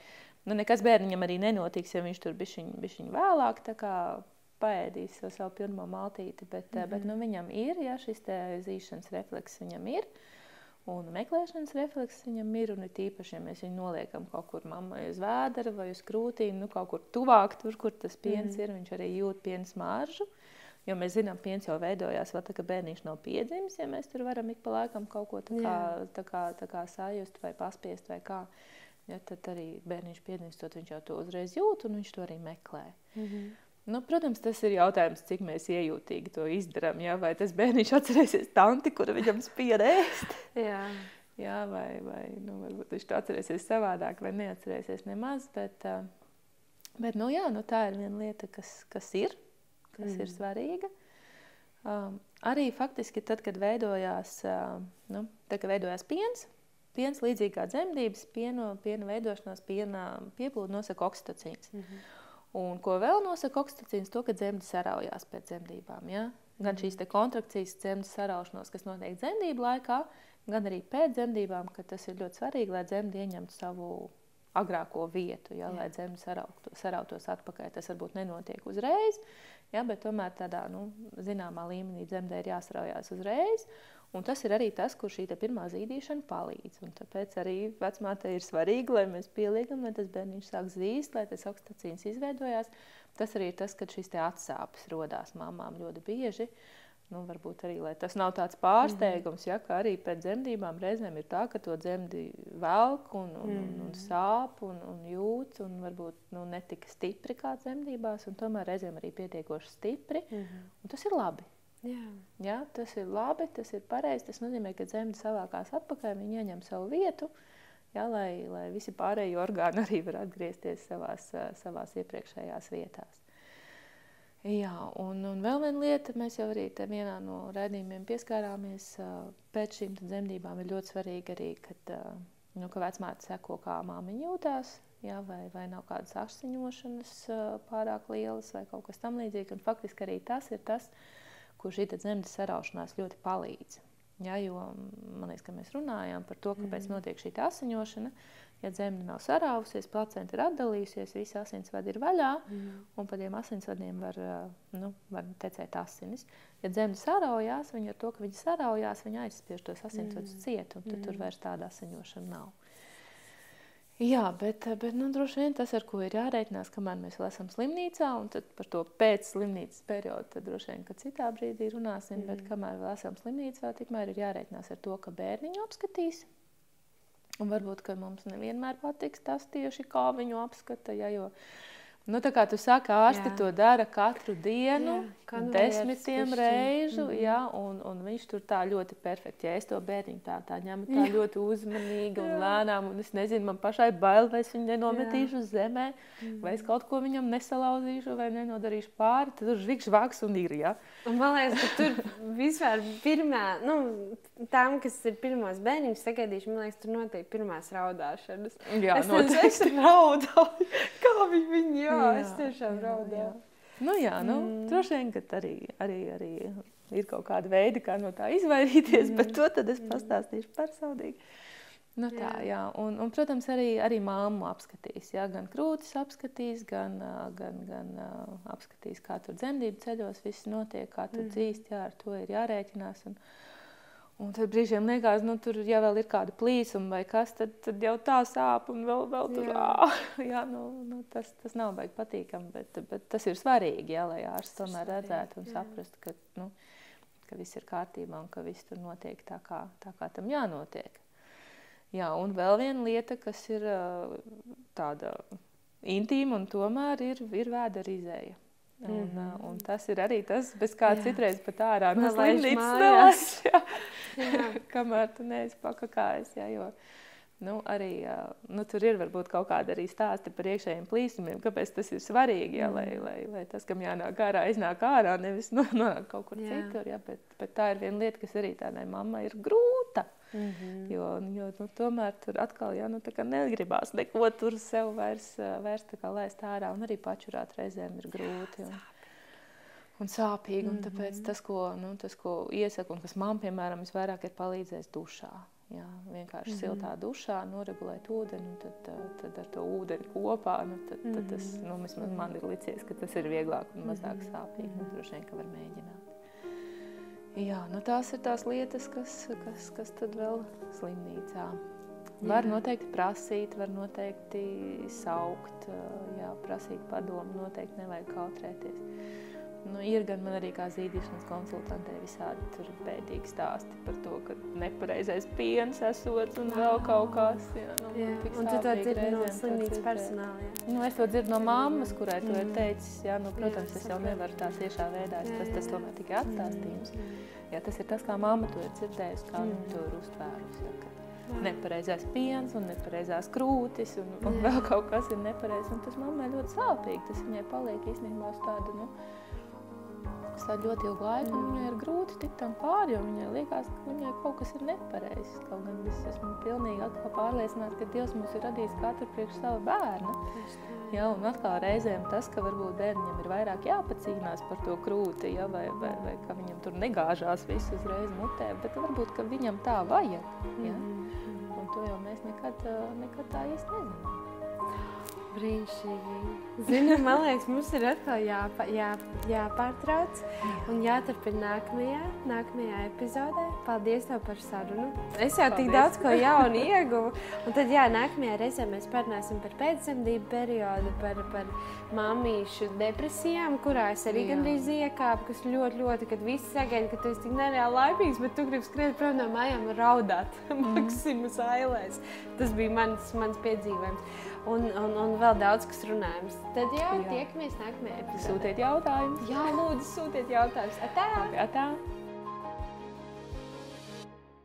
nu, nekas bērniņam arī nenotiks, ja viņš tur bišķiņ, vēlāk paēdīs jau savu pirmo maltīti, bet, mm -hmm. bet nu, viņam ir ja, šis zīšanas refleks, viņam ir. Un meklēšanas refleks viņam ir. Un ir tīpaši, ja mēs viņu noliekam kaut kur mammai uz vēdera vai uz krūtīm, nu, kaut kur tuvāk, tur, kur tas piens mm. ir, viņš arī jūt piena smaržu. Jo mēs zinām, ka piens jau veidojās vēl tā, ka bērniņš nav piedzimis. Ja mēs tur varam ik pa laikam kaut ko tā kā, tā kā, tā kā sajust vai paspiest vai kā. Ja, tad arī bērniņš piedzimstot, viņš jau to uzreiz jūt un viņš to arī meklē. Mm -hmm. Nu, protams, tas ir jautājums, cik mēs iejūtīgi to izdarām. Ja? Vai tas bērniņš atcerēsies tanti, kura viņam spiež ēst? jā. jā, vai, vai nu, viņš to atcerēsies savādāk, vai neatcerēsies nemaz. Bet, bet nu, jā, nu, tā ir viena lieta, kas, kas ir, kas mm. ir svarīga. Um, arī faktiski tad, kad veidojās, uh, nu, tad, kad veidojās piens, piens līdzīgi kā dzemdības, pieno, piena veidošanās, piena pieplūda nosaka oksitocīns. Mm -hmm. Un ko vēl nosaka oksitocīns, to, ka dzemdi saraujās pēc dzemdībām. Ja? Gan šīs kontrakcijas, dzemdas saraušanos, kas notiek dzemdību laikā, gan arī pēc dzemdībām, ka tas ir ļoti svarīgi, lai dzemdi ieņemtu savu agrāko vietu, ja, Jā. lai dzemdi sarautu, sarautos atpakaļ. Tas varbūt nenotiek uzreiz, ja, bet tomēr tādā nu, zināmā līmenī dzemdē ir jāsaraujās uzreiz. Un tas ir arī tas, kur šī pirmā zīdīšana palīdz. Un tāpēc arī vecmātei ir svarīgi, lai mēs pieliekam, lai tas bērniņš sāk zīst, lai tas oksitocīns izveidojās. Tas arī ir tas, kad šīs atsāpes rodās mamām ļoti bieži. Nu, varbūt arī tas nav tāds pārsteigums, ja arī pēc dzemdībām reizēm ir tā, ka to dzemdi velk un, un, un, un sāp un, un jūt, un varbūt nu, ne tik stipri kā dzemdībās, un tomēr reizēm arī pietiekoši stipri. Mm -hmm. Tas ir labi. Jā. Jā, tas ir labi, tas ir pareizi. Tas nozīmē, ka zemde savākās atpakaļ, viņi ieņem savu vietu, jā, lai, lai visi pārējie orgāni arī var atgriezties savās, savās iepriekšējās vietās. Jā, un, un vēl viena lieta, mēs jau arī vienā no raidījumiem pieskārāmies. Pēc šīm dzemdībām ir ļoti svarīgi arī, kad, nu, ka vecmāte seko, kā māmiņa jūtās. Jā, vai, vai nav kādas asiņošanas pārāk lielas vai kaut kas tamlīdzīgs. Faktiski arī tas ir tas, kas kur šī dzemdas saraušanās ļoti palīdz. Ja, jo man liekas, ka mēs runājām par to, kāpēc mm. notiek šī asiņošana. Ja dzemde nav sarāvusies, placenta ir atdalījusies, visi asinsvadi ir vaļā, mm. un pa tiem asinsvadiem var, nu, var tecēt asinis. Ja dzemde saraujās, viņa ar to, ka viņa saraujās, viņa aizspiež tos asinsvadus mm. ciet, un tad mm. tur vairs tāda asiņošana nav. Jā, bet, bet nu, droši vien tas, ar ko ir jārēķinās, kamēr mēs vēl esam slimnīcā, un par to pēc slimnīcas periodu, droši vien, ka citā brīdī runāsim, mm. bet kamēr vēl esam slimnīcā, tikmēr ir jārēķinās ar to, ka bērniņu apskatīs. Un varbūt, ka mums nevienmēr patiks tas tieši, kā viņu apskata, ja, jo Nu, tā kā tu saki, ārsti Jā. to dara katru dienu, Jā, konvejeris desmitiem reižu, mm. jā, un, un viņš tur tā ļoti perfekti. Ja es to bērniņu tā, tā ņemu tā Jā. ļoti uzmanīgi un lēnām, un es nezinu, man pašai bail, vai es viņu nenometīšu uz zemē, mm. vai es kaut ko viņam nesalauzīšu, vai nenodarīšu pāri, tad tur žvikš vaks un ir, jā. Un man liekas, ka tur vispār pirmā, nu, tām, kas ir pirmās bērniņas sagaidījuši, man liekas, tur notiek pirmās raudāšanas. Jā, es, noteikti. es, raudāju, kā viņi, viņi jā, jā, es tiešām jā, raudāju. jā. Nu, jā, nu, mm. droši vien, ka arī, arī, arī ir kaut kāda veida, kā no tā izvairīties, mm. bet to tad es pastāstīšu personīgi. Nu, tā, jā. Jā. Un, un, protams, arī, arī māmu apskatīs. Jā, gan krūtis apskatīs, gan, gan, gan ā, apskatīs, kā tur dzemdību ceļos viss notiek, kā tur mm. dzīst. Jā, ar to ir jārēķinās. Un, un tad brīžiem liekas, nu, tur ja vēl ir kāda plīsuma vai kas, tad, tad jau tā sāp un vēl, vēl tur. Jā. Ā, jā, nu, nu, tas, tas nav baigi patīkami, bet, bet tas ir svarīgi, jā, lai ārsts tomēr redzētu un jā. saprastu, ka, nu, ka viss ir kārtībā un ka viss tur notiek tā, kā, tā kā tam jānotiek. Jā, un vēl viena lieta, kas ir tāda intīma un tomēr ir, ir vēdera izēja. Un, mm -hmm. un tas ir arī tas, bez kā Jā. citreiz pat ārā no slimnīcas nelaiž, jā. Jā. kamēr tu neesi pakakājis. Jā, jo, nu, arī, nu, tur ir varbūt kaut kāda arī stāsti par iekšējiem plīsumiem, kāpēc tas ir svarīgi, jā, lai, lai, lai tas, kam jānāk ārā, iznāk ārā, nevis no- nonāk kaut kur Jā. citur. Jā, bet, bet tā ir viena lieta, kas arī tādai mammai ir grūta. Mm -hmm. Jo, jo nu, tomēr tur atkal jā, nu, negribās neko tur sev vairs, vairs laist ārā. Un arī pačurāt reizēm ir grūti. Un, un sāpīgi. Un tāpēc tas, ko, nu, tas, ko iesaku, un kas man, piemēram, visvairāk ir palīdzējis dušā. Jā, vienkārši mm -hmm. siltā dušā noregulēt ūdeni, un tad, ā, tad ar to ūdeni kopā. Nu, tad, tad tas, nu, vismaz man ir licies, ka tas ir vieglāk un mazāk sāpīgi. Nu, droši vien, ka var mēģināt. Jā, nu tās ir tās lietas, kas, kas, kas tad vēl slimnīcā. Var Jā. noteikti prasīt, var noteikti saukt, jā, prasīt padomu, noteikti nevajag kautrēties. Nu, ir gan man arī kā zīdīšanas konsultantē visādi tur bēdīgi stāsti par to, ka nepareizais piens esot un vēl kaut kas. Jā, nu, Jā. Un tu to dzirdi no slimnīcas personāla. jā? Nu, es to dzirdu no mammas, kurai to ir Mm. teicis. Jā, nu, protams, Jā, es jau nevaru tā tiešā veidā. Jā, Tas, tas tomēr tikai atstāstījums. Jā, tas ir tas, kā mamma to ir dzirdējusi, kā viņa to ir uztvērusi. Jā, ka Nepareizais piens un nepareizās krūtis un, un vēl kaut kas ir nepareizs. un Tas mammai ļoti sāpīgi. Tas viņai paliek īstenībā uz tādu, nu, tādu ļoti ilgu laiku. un Viņai ir grūti tikt tam pāri, jo viņai liekas, ka viņai kaut kas ir nepareizs. Kaut gan es esmu pilnīgi pārliecināta, ka Dievs mums ir radījis katru priekš. Tieši tā. Jā, un atkal reizēm tas, ka varbūt bērnam ir vairāk jāpacīnās par to krūti, ja, vai, vai, vai ka viņam tur negāžās viss uzreiz mutē, bet varbūt ka viņam tā vajag. Ja? Mhm. Un to jau mēs nekad, nekad tā īsti nezinām. Brīnišķīgi. Zini, man liekas, mums ir atkal jāpa, jā, jāpārtrauc un jāturpina nākamajā, nākamajā epizodē. Paldies tev par sarunu. Es jau tik Paldies. daudz ko jaunu ieguvu. Un tad, jā, nākamajā reizē mēs parunāsim par pēcdzemdību periodu, par, par mammīšu depresijām, kurā es arī Jā. gandrīz iekāpu, kas ļoti, ļoti, kad visi sagaida, ka tu esi tik nereāli laimīgs, bet tu gribi skriet prom no mājām un raudāt Maksimas ailēs. Tas bija mans, mans piedzīvojums. Un, un, un vēl daudz kas runājams. Tad jā, Jā. tiekamies nākamajā epizodē. Sūtiet jautājumus. Jā, lūdzu, sūtiet jautājumus. Atā! Jā, tā.